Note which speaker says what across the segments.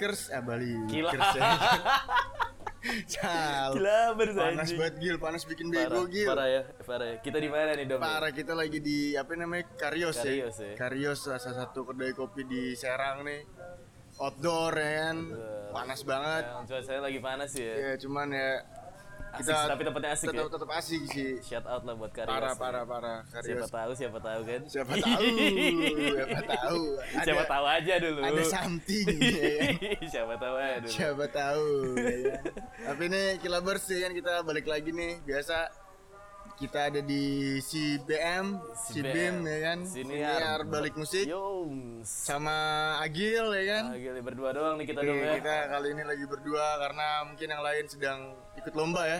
Speaker 1: balikers, eh
Speaker 2: Gila.
Speaker 1: balikers ya. Cal.
Speaker 2: Gila
Speaker 1: Panas banget Gil, panas bikin
Speaker 2: Parah,
Speaker 1: bego Gil.
Speaker 2: parah ya, parah ya. Kita di mana nih, Dom?
Speaker 1: Parah kita lagi di apa namanya Karios,
Speaker 2: Karios
Speaker 1: ya.
Speaker 2: ya.
Speaker 1: Karios salah satu kedai kopi di Serang nih. Outdoor ya kan. Panas banget.
Speaker 2: Yang cuacanya lagi panas ya.
Speaker 1: Ya cuman ya
Speaker 2: Asik, tapi tempatnya asik
Speaker 1: tetap,
Speaker 2: ya.
Speaker 1: tetap asik sih.
Speaker 2: Shout out lah buat Karios.
Speaker 1: Parah
Speaker 2: ya.
Speaker 1: parah parah
Speaker 2: Siapa
Speaker 1: Karios.
Speaker 2: tahu, siapa tahu kan?
Speaker 1: Siapa tahu, siapa tahu. Ada-
Speaker 2: siapa tahu aja dulu.
Speaker 1: Ada something ya kan.
Speaker 2: siapa tahu aja dulu.
Speaker 1: Siapa tahu. ya kan. Tapi nih Kilabers ya kan kita balik lagi nih biasa kita ada di CBM, CBM ya kan.
Speaker 2: Siniar.
Speaker 1: balik musik
Speaker 2: Yo.
Speaker 1: sama Agil ya kan.
Speaker 2: Ah, gila, berdua doang nih kita dong ya.
Speaker 1: kita kali ini lagi berdua karena mungkin yang lain sedang ikut lomba ya.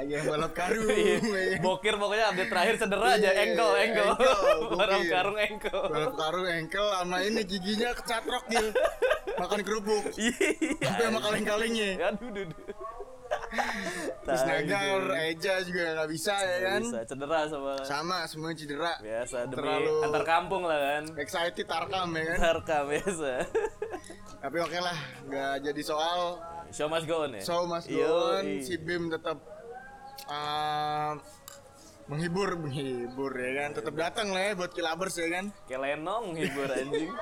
Speaker 1: Lagi yang balap karung. ya kan.
Speaker 2: Bokir pokoknya update terakhir cedera aja,
Speaker 1: Iya,
Speaker 2: engkel, engkel.
Speaker 1: bokir.
Speaker 2: karung engkel.
Speaker 1: balap karung engkel sama ini giginya kecatrok Gil. Makan kerupuk.
Speaker 2: Iya.
Speaker 1: Sampai sama kaleng-kalengnya.
Speaker 2: Aduh, duh,
Speaker 1: Terus
Speaker 2: Tai,
Speaker 1: Nagar,
Speaker 2: duh.
Speaker 1: Eja juga nggak bisa ya kan.
Speaker 2: Bisa cedera sama
Speaker 1: Sama semuanya cedera.
Speaker 2: biasa demi
Speaker 1: Terlalu-
Speaker 2: antar kampung lah kan.
Speaker 1: Excited Tarkam ya kan.
Speaker 2: Tarka biasa.
Speaker 1: Tapi oke lah, nggak jadi soal.
Speaker 2: Show must go on ya.
Speaker 1: Mas
Speaker 2: Yo,
Speaker 1: Gon,
Speaker 2: i.
Speaker 1: si Bim tetap uh, menghibur, menghibur ya kan. Tetap datang lah ya buat kilabers ya kan.
Speaker 2: Kayak lenong hibur anjing.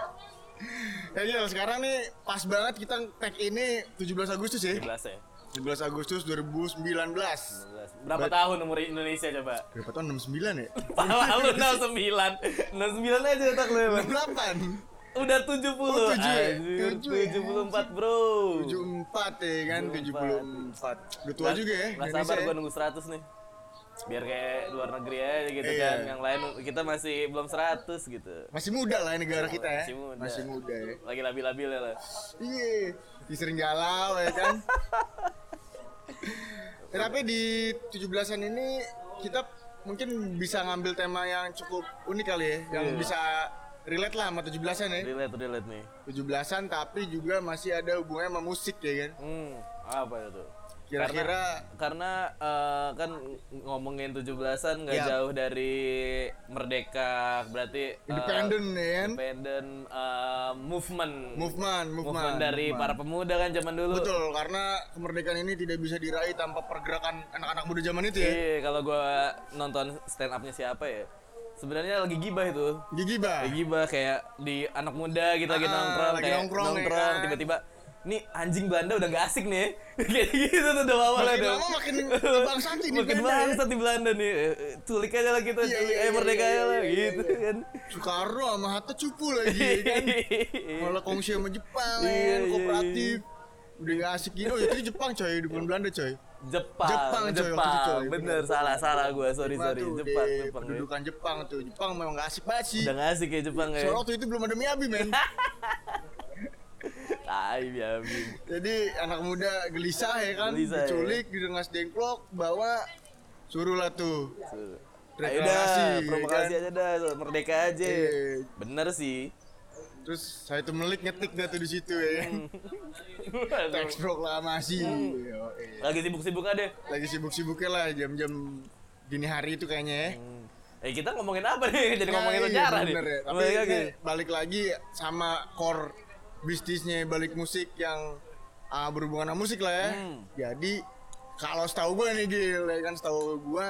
Speaker 1: Ya Gil, sekarang nih pas banget kita tag ini 17 Agustus ya.
Speaker 2: 17 ya.
Speaker 1: 17 Agustus 2019.
Speaker 2: 19. Berapa tahun umur Indonesia coba?
Speaker 1: Berapa tahun? 69 ya?
Speaker 2: Pala lu 69. 69 aja otak lu emang.
Speaker 1: 68.
Speaker 2: Udah 70.
Speaker 1: Oh, tujuh ya?
Speaker 2: Anjir,
Speaker 1: Tujuh ya?
Speaker 2: 74, Bro.
Speaker 1: 74 ya kan, 74. Udah tua juga ya. Indonesia
Speaker 2: sabar
Speaker 1: ya.
Speaker 2: gua nunggu 100 nih. Biar kayak luar negeri aja gitu
Speaker 1: Iya.
Speaker 2: kan. Yang lain kita masih belum 100 gitu.
Speaker 1: Masih muda lah ya negara kita ya.
Speaker 2: Masih muda.
Speaker 1: Masih muda ya.
Speaker 2: Lagi labil-labil ya lah.
Speaker 1: Iya, sering galau ya kan. Ya, tapi di 17-an ini kita mungkin bisa ngambil tema yang cukup unik kali ya, yang
Speaker 2: Iya.
Speaker 1: bisa relate lah sama 17-an ya.
Speaker 2: Relate, relate nih.
Speaker 1: 17-an tapi juga masih ada hubungannya sama musik ya kan.
Speaker 2: Hmm, apa itu?
Speaker 1: Kira-kira
Speaker 2: Karena eh, kan ngomongin 17-an nggak
Speaker 1: Iya.
Speaker 2: jauh dari merdeka, berarti eh,
Speaker 1: independen ya kan.
Speaker 2: independent eh, movement.
Speaker 1: Movement, movement,
Speaker 2: Movement dari
Speaker 1: movement.
Speaker 2: para pemuda kan zaman dulu.
Speaker 1: Betul, karena kemerdekaan ini tidak bisa diraih tanpa pergerakan anak-anak muda zaman itu ya.
Speaker 2: Iya, kalau gua nonton stand up-nya siapa ya? Sebenarnya lagi gibah itu. Lagi gibah kayak di anak muda gitu lagi
Speaker 1: Ah,
Speaker 2: nongkrong
Speaker 1: lagi
Speaker 2: kayak
Speaker 1: nongkrong, ya kan?
Speaker 2: tiba-tiba nih anjing Belanda udah gak asik nih kayak gitu tuh udah awalnya
Speaker 1: Makin lama makin bangsat ini
Speaker 2: makin
Speaker 1: ya.
Speaker 2: bangsat di Belanda nih Eh, eh, culik aja lah kita
Speaker 1: Iya,
Speaker 2: culik
Speaker 1: iya,
Speaker 2: aja
Speaker 1: iya,
Speaker 2: merdeka aja lah gitu kan
Speaker 1: Soekarno sama Hatta cupu lagi ya kan. Malah kongsi sama Jepang ya kan, kooperatif. Udah gak asik gini, oh itu Jepang coy, bukan Belanda coy.
Speaker 2: Jepang
Speaker 1: Jepang,
Speaker 2: Jepang,
Speaker 1: coy, coy.
Speaker 2: bener salah salah gue sorry sorry Jepang Jepang ya.
Speaker 1: Pendudukan Jepang tuh, Jepang memang gak asik banget sih.
Speaker 2: udah gak asik ya Jepang ya
Speaker 1: Soalnya waktu itu belum ada Miyabi men.
Speaker 2: Tai ya
Speaker 1: Jadi anak muda gelisah ya kan,
Speaker 2: Gelisah, ya.
Speaker 1: diculik, didengas dengklok, bawa suruh lah tuh.
Speaker 2: Ayo
Speaker 1: Reklamasi,
Speaker 2: dah,
Speaker 1: ya
Speaker 2: provokasi
Speaker 1: kan?
Speaker 2: aja dah, merdeka aja.
Speaker 1: Iya.
Speaker 2: Bener sih.
Speaker 1: Terus saya tuh melik ngetik dah tuh di situ ya kan. Teks proklamasi. Yo, iya.
Speaker 2: Lagi sibuk-sibuk aja.
Speaker 1: Lagi sibuk-sibuknya lah jam-jam dini hari itu kayaknya ya.
Speaker 2: Eh kita ngomongin apa nih? Jadi ngomongin
Speaker 1: Nah, iya,
Speaker 2: sejarah nih.
Speaker 1: ya. Tapi
Speaker 2: Balik lagi.
Speaker 1: balik lagi sama core bisnisnya balik musik yang ah, berhubungan sama musik lah ya.
Speaker 2: Hmm.
Speaker 1: Jadi kalau setahu gue nih Gil, ya kan setahu gue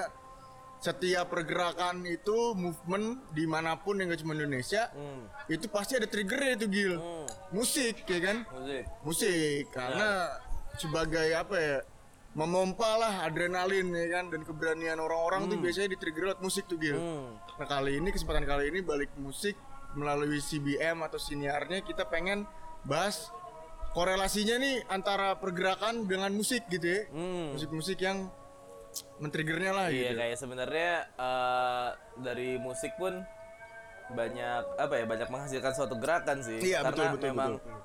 Speaker 1: setiap pergerakan itu movement di mana pun yang gak cuma Indonesia
Speaker 2: Hmm.
Speaker 1: itu pasti ada triggernya itu Gil.
Speaker 2: Hmm.
Speaker 1: Musik ya kan?
Speaker 2: Musik.
Speaker 1: Musik karena sebagai apa ya? Memompa lah adrenalin ya kan dan keberanian orang-orang tuh biasanya di-trigger lewat musik tuh Gil.
Speaker 2: Hmm.
Speaker 1: Nah kali ini kesempatan kali ini balik musik melalui CBM atau siniarnya kita pengen bahas korelasinya nih antara pergerakan dengan musik gitu ya.
Speaker 2: Hmm.
Speaker 1: Musik-musik yang men-triggernya lah
Speaker 2: Iya
Speaker 1: gitu.
Speaker 2: kayak sebenarnya eh, dari musik pun banyak apa ya banyak menghasilkan suatu gerakan sih
Speaker 1: Iya,
Speaker 2: karena
Speaker 1: betul, betul,
Speaker 2: memang
Speaker 1: betul.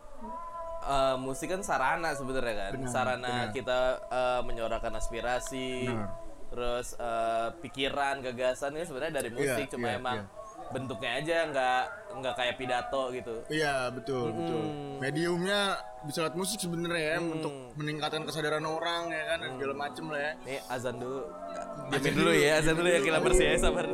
Speaker 2: eh, musik kan sarana sebenarnya kan sarana kita eh, menyuarakan aspirasi
Speaker 1: Benar.
Speaker 2: terus eh, pikiran gagasan ini sebenarnya dari musik
Speaker 1: Iya,
Speaker 2: cuma
Speaker 1: iya,
Speaker 2: emang
Speaker 1: iya.
Speaker 2: Bentuknya aja nggak nggak kayak pidato gitu
Speaker 1: Iya betul betul. Mediumnya bisa lewat musik sebenarnya ya untuk meningkatkan kesadaran orang ya kan dan segala macem lah ya.
Speaker 2: Nih azan dulu. Diamin dulu ya, azan dulu ya kita bersih ya sabar.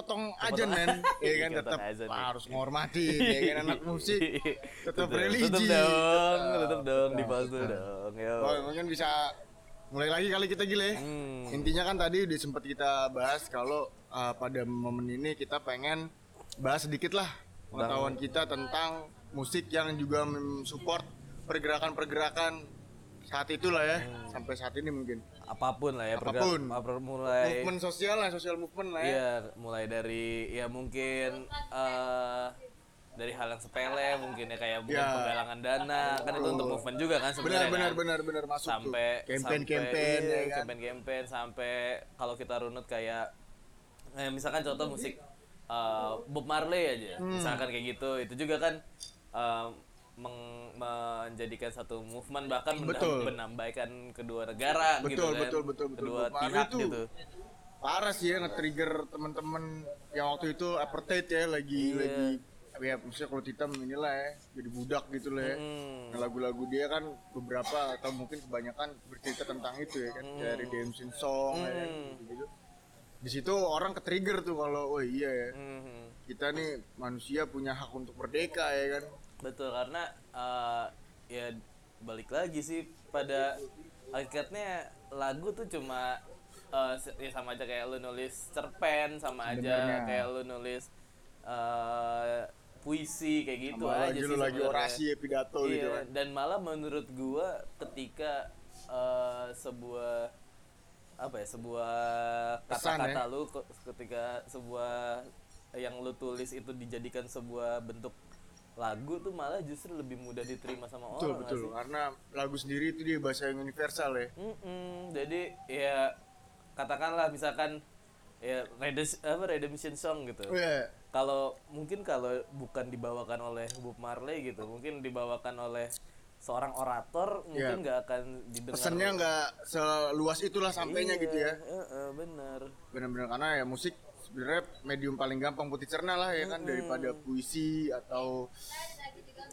Speaker 1: Sepotong aja men ya kan tetap
Speaker 2: ya.
Speaker 1: harus menghormati ya kan anak musik tetap religi
Speaker 2: Tetep dong,
Speaker 1: Ah,
Speaker 2: tetep dong di pause dulu
Speaker 1: nah.
Speaker 2: dong.
Speaker 1: Oh, mungkin bisa mulai lagi kali kita gile.
Speaker 2: Hmm.
Speaker 1: Intinya kan tadi udah sempat kita bahas kalau uh, pada momen ini kita pengen bahas sedikit lah pengetahuan kita tentang musik yang juga mensupport pergerakan-pergerakan saat itulah ya sampai saat ini mungkin
Speaker 2: Apa pun lah ya,
Speaker 1: Apa pun.
Speaker 2: pergerak- apa- mulai
Speaker 1: movement sosial lah sosial movement lah ya
Speaker 2: Iya, mulai dari ya mungkin eh dari hal yang sepele mungkin ya kayak bukan
Speaker 1: Ya.
Speaker 2: penggalangan dana kan itu untuk movement juga kan
Speaker 1: benar
Speaker 2: sebenarnya
Speaker 1: benar
Speaker 2: kan?
Speaker 1: benar benar masuk
Speaker 2: sampai
Speaker 1: tuh campaign campaign
Speaker 2: sampai,
Speaker 1: ya
Speaker 2: iya,
Speaker 1: kan
Speaker 2: campaign-campaign sampai kalau kita runut kayak eh, misalkan contoh musik eh, Bob Marley aja
Speaker 1: Hmm.
Speaker 2: misalkan kayak gitu itu juga kan eh, meng- menjadikan satu movement bahkan
Speaker 1: Betul.
Speaker 2: menambahkan kedua negara gitu
Speaker 1: Betul,
Speaker 2: kan
Speaker 1: betul, betul, betul.
Speaker 2: kedua
Speaker 1: Bob Marley
Speaker 2: pihak
Speaker 1: tuh
Speaker 2: gitu
Speaker 1: parah sih ya nge-trigger teman-teman yang waktu itu apartheid ya lagi
Speaker 2: Iya.
Speaker 1: lagi ya maksudnya kalau hitam inilah ya jadi budak gitu lah ya
Speaker 2: Hmm.
Speaker 1: Nah, lagu-lagu dia kan beberapa atau mungkin kebanyakan bercerita tentang itu ya kan dari Redemption Song ya
Speaker 2: Hmm.
Speaker 1: gitu-gitu. di situ orang ke-trigger tuh kalau oh iya ya
Speaker 2: Mhm.
Speaker 1: kita nih manusia punya hak untuk merdeka ya kan
Speaker 2: Betul karena eh, ya balik lagi sih pada hakikatnya lagu tuh cuma se- ya sama aja kayak lu nulis cerpen sama aja
Speaker 1: Sebenarnya.
Speaker 2: kayak lu nulis eh, puisi kayak gitu
Speaker 1: Tambah
Speaker 2: aja
Speaker 1: lagi
Speaker 2: sih
Speaker 1: lu lagi
Speaker 2: sebenarnya.
Speaker 1: orasi ya pidato
Speaker 2: iya,
Speaker 1: gitu kan
Speaker 2: dan malah menurut gua ketika eh, sebuah apa ya sebuah
Speaker 1: Pesan
Speaker 2: kata-kata
Speaker 1: ya.
Speaker 2: lu ke- ketika sebuah yang lu tulis itu dijadikan sebuah bentuk lagu tuh malah justru lebih mudah diterima sama
Speaker 1: betul
Speaker 2: orang
Speaker 1: betul
Speaker 2: sih?
Speaker 1: karena lagu sendiri itu dia bahasa yang universal ya
Speaker 2: Mm-mm, jadi ya katakanlah misalkan ya redemption, apa redemption song gitu
Speaker 1: oh, iya.
Speaker 2: kalau mungkin kalau bukan dibawakan oleh Bob Marley gitu mungkin dibawakan oleh seorang orator mungkin nggak akan didengar
Speaker 1: Iya. pesannya nggak seluas itulah sampainya
Speaker 2: Iya,
Speaker 1: gitu ya
Speaker 2: heeh, bener
Speaker 1: benar-benar karena ya musik sebenarnya medium paling gampang buat dicerna lah ya kan daripada puisi atau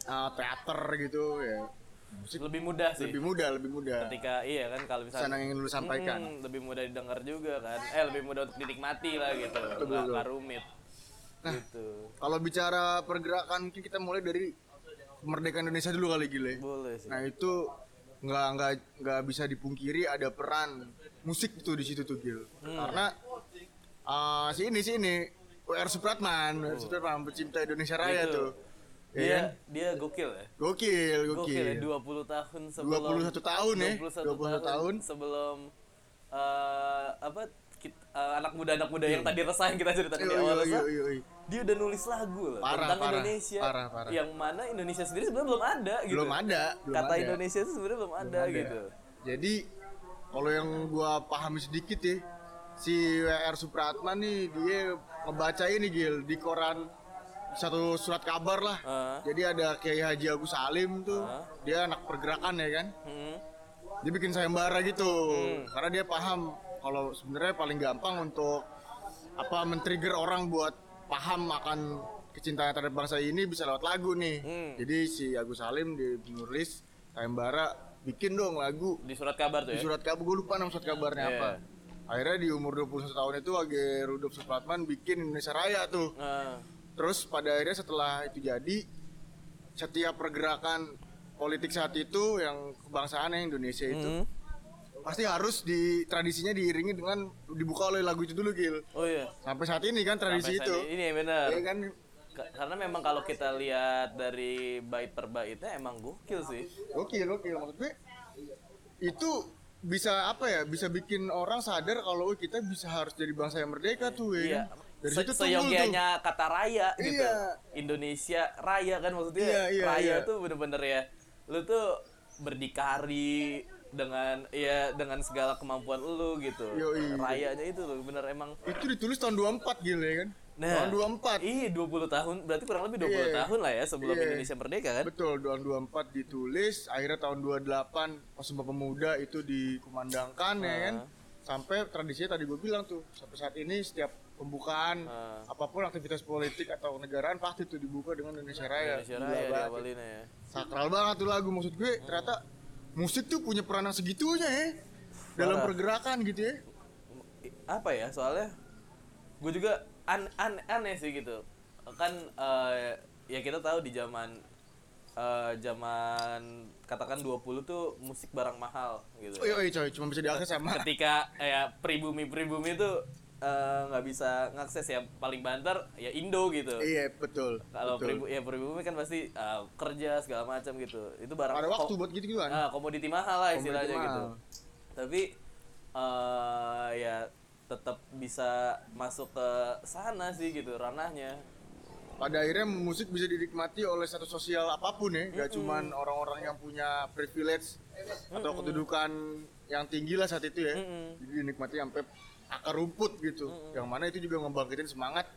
Speaker 1: uh, teater gitu ya. Musik
Speaker 2: lebih mudah sih.
Speaker 1: lebih mudah lebih mudah.
Speaker 2: Ketika iya kan kalau misalnya
Speaker 1: yang ingin lu sampaikan.
Speaker 2: Hmm, lebih mudah didengar juga kan. Eh lebih mudah untuk dinikmati lah gitu. Nggak rumit.
Speaker 1: Nah.
Speaker 2: gitu.
Speaker 1: kalau bicara pergerakan mungkin kita mulai dari kemerdekaan Indonesia dulu kali gile.
Speaker 2: Boleh sih.
Speaker 1: Nah itu nggak nggak nggak bisa dipungkiri ada peran musik itu di situ tuh Gil.
Speaker 2: Hmm.
Speaker 1: karena uh, si ini si ini. WR. Supratman WR. Supratman pecinta Indonesia Raya
Speaker 2: Itu.
Speaker 1: tuh. Ya
Speaker 2: dia
Speaker 1: kan?
Speaker 2: dia gokil ya?
Speaker 1: Gokil
Speaker 2: gokil. Ya
Speaker 1: gokil
Speaker 2: 20 tahun sebelum
Speaker 1: 21 tahun ya?
Speaker 2: 21
Speaker 1: 21 tahun
Speaker 2: sebelum eh, apa kit- eh, anak muda anak muda yang tadi resah yang kita ceritakan di
Speaker 1: Iya,
Speaker 2: awal
Speaker 1: iya,
Speaker 2: resah,
Speaker 1: iya, iya.
Speaker 2: dia udah nulis lagu loh
Speaker 1: Parah,
Speaker 2: tentang
Speaker 1: parah,
Speaker 2: Indonesia.
Speaker 1: Parah, parah.
Speaker 2: yang mana Indonesia sendiri sebenarnya belum ada gitu.
Speaker 1: Belum ada belum
Speaker 2: kata
Speaker 1: ada.
Speaker 2: Indonesia itu sebenarnya belum ada,
Speaker 1: ada.
Speaker 2: gitu.
Speaker 1: Jadi kalau yang gua pahami sedikit ya, si WR Supratman nih dia ngebaca ini Gil di koran satu surat kabar lah.
Speaker 2: Heeh.
Speaker 1: Jadi ada Kiai Haji Agus Salim tuh,
Speaker 2: Heeh.
Speaker 1: dia anak pergerakan ya kan.
Speaker 2: Hmm.
Speaker 1: Dia bikin sayembara gitu. Karena dia paham kalau sebenarnya paling gampang untuk apa men-trigger orang buat paham akan kecintaan terhadap bangsa ini bisa lewat lagu nih.
Speaker 2: Hmm.
Speaker 1: Jadi si Agus Salim dia nulis sayembara bikin dong lagu
Speaker 2: di surat kabar tuh
Speaker 1: di
Speaker 2: ya
Speaker 1: surat kabar gue lupa nama surat kabarnya
Speaker 2: Iya.
Speaker 1: apa akhirnya di umur 21 tahun itu Age Rudolf Supratman bikin Indonesia Raya tuh.
Speaker 2: Nah,
Speaker 1: terus pada akhirnya setelah itu jadi setiap pergerakan politik saat itu yang kebangsaan yang Indonesia itu
Speaker 2: hmm.
Speaker 1: pasti harus di tradisinya diiringi dengan dibuka oleh lagu itu dulu Gil.
Speaker 2: Oh iya.
Speaker 1: Sampai saat ini kan tradisi
Speaker 2: Sampai
Speaker 1: itu.
Speaker 2: ini benar.
Speaker 1: Ya kan?
Speaker 2: Ka- karena memang kalau kita lihat dari bait per baitnya emang gokil sih.
Speaker 1: Gokil, gokil. Maksud gue itu bisa apa ya? Bisa bikin orang sadar kalau "Oh, kita bisa harus jadi bangsa yang merdeka tuh ya.
Speaker 2: Iya.
Speaker 1: Dari
Speaker 2: Se-
Speaker 1: situ tuh
Speaker 2: seyogianya kata raya gitu.
Speaker 1: Iya.
Speaker 2: Indonesia raya kan maksudnya.
Speaker 1: Iya, iya,
Speaker 2: raya
Speaker 1: iya.
Speaker 2: tuh bener-bener ya. Lu tuh berdikari dengan ya dengan segala kemampuan lu gitu.
Speaker 1: Yoi.
Speaker 2: Rayanya itu loh bener emang.
Speaker 1: Itu ditulis tahun 24 gila ya kan?
Speaker 2: Nah,
Speaker 1: tahun 24.
Speaker 2: Ih, 20 tahun, berarti kurang lebih 20
Speaker 1: Iya.
Speaker 2: tahun lah ya sebelum
Speaker 1: Iya.
Speaker 2: Indonesia merdeka kan?
Speaker 1: Betul, tahun 24 ditulis, akhirnya tahun 28 pas Sumpah Pemuda itu dikumandangkan ya kan.
Speaker 2: Ah.
Speaker 1: Sampai tradisinya tadi gue bilang tuh, sampai saat ini setiap pembukaan
Speaker 2: Ah.
Speaker 1: apa pun aktivitas politik atau negaraan pasti tuh dibuka dengan Indonesia Raya.
Speaker 2: Indonesia Raya diawalinnya ya.
Speaker 1: sakral banget tuh lagu maksud gue ternyata musik tuh punya peranan segitunya ya dalam
Speaker 2: Parah.
Speaker 1: pergerakan gitu ya
Speaker 2: apa ya soalnya gue juga an, an- aneh sih gitu. Kan eh, ya kita tahu di zaman eh, zaman katakan 20 tuh musik barang mahal gitu.
Speaker 1: Oh iya iya, coy, cuma bisa diakses sama.
Speaker 2: Ketika ya pribumi pribumi tuh eh, nggak bisa ngakses ya. Paling banter ya Indo gitu.
Speaker 1: Iya, betul.
Speaker 2: kalau pribu ya pribumi kan pasti eh, kerja segala macam gitu. Itu barang
Speaker 1: ada waktu buat gitu-gituan.
Speaker 2: ah, komoditi mahal lah istilahnya gitu. tapi eh ya tetap bisa masuk ke sana sih gitu ranahnya.
Speaker 1: Pada akhirnya musik bisa dinikmati oleh satu sosial apa pun ya gak cuman orang-orang yang punya privilege atau kedudukan yang tinggi lah saat itu ya. Jadi dinikmati sampai akar rumput gitu. Yang mana itu juga ngebangkitin semangat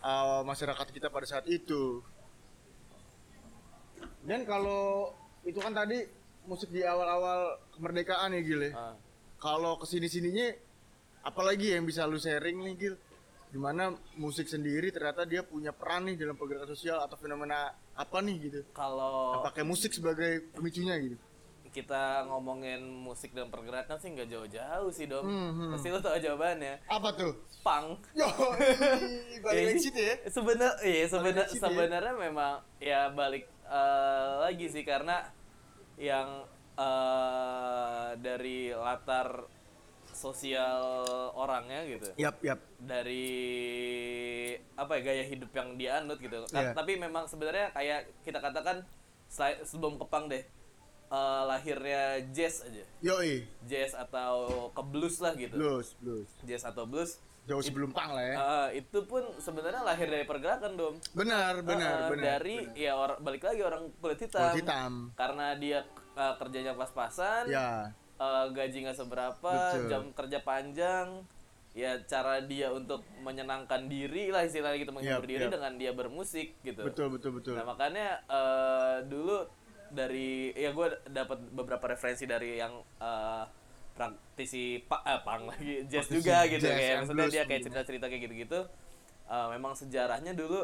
Speaker 1: uh, masyarakat kita pada saat itu. Dan kalau itu kan tadi musik di awal-awal kemerdekaan ya Gil ya.
Speaker 2: Ah.
Speaker 1: kalau ke sini sininya apalagi yang bisa lu sharing nih Gil. Di mana musik sendiri ternyata dia punya peran nih dalam pergerakan sosial atau fenomena apa nih gitu?
Speaker 2: Kalau
Speaker 1: pakai musik sebagai pemicunya gitu.
Speaker 2: Kita ngomongin musik dan pergerakan sih nggak jauh-jauh sih dom.
Speaker 1: Hmm, hmm.
Speaker 2: pasti lo tau jawabannya.
Speaker 1: Apa tuh?
Speaker 2: Punk.
Speaker 1: Yo balik
Speaker 2: Ya,
Speaker 1: lagi situ ya?
Speaker 2: sebenar iya sebenar
Speaker 1: ya.
Speaker 2: sebenarnya memang ya balik eh, lagi sih. Karena yang eh, dari latar sosial orangnya gitu.
Speaker 1: Yap yap.
Speaker 2: Dari apa ya gaya hidup yang dianut gitu. Kan-
Speaker 1: Iya.
Speaker 2: tapi memang sebenarnya kayak kita katakan sebelum kepang deh eh, lahirnya jazz aja.
Speaker 1: Yoi.
Speaker 2: Jazz atau ke blues lah gitu.
Speaker 1: Blues blues.
Speaker 2: Jazz atau blues.
Speaker 1: Jauh sebelum pang lah ya.
Speaker 2: Eh, itu pun sebenarnya lahir dari pergerakan dom.
Speaker 1: Benar benar
Speaker 2: Eh,
Speaker 1: benar
Speaker 2: dari ya orang balik lagi orang kulit hitam,
Speaker 1: Kulit hitam.
Speaker 2: karena dia eh, kerjanya pas-pasan.
Speaker 1: Ya
Speaker 2: eh, gaji nggak seberapa
Speaker 1: Betul.
Speaker 2: jam kerja panjang ya cara dia untuk menyenangkan diri lah istilahnya gitu menghibur
Speaker 1: Yap,
Speaker 2: diri
Speaker 1: yap.
Speaker 2: dengan dia bermusik gitu
Speaker 1: betul betul betul
Speaker 2: nah makanya eh, dulu dari ya gue dapat beberapa referensi dari yang eh, praktisi pak eh, pang lagi jazz
Speaker 1: Praktisi
Speaker 2: juga gitu
Speaker 1: jazz
Speaker 2: kayak maksudnya
Speaker 1: blues
Speaker 2: dia kayak
Speaker 1: mungkin.
Speaker 2: cerita-cerita kayak gitu-gitu Eh, memang sejarahnya dulu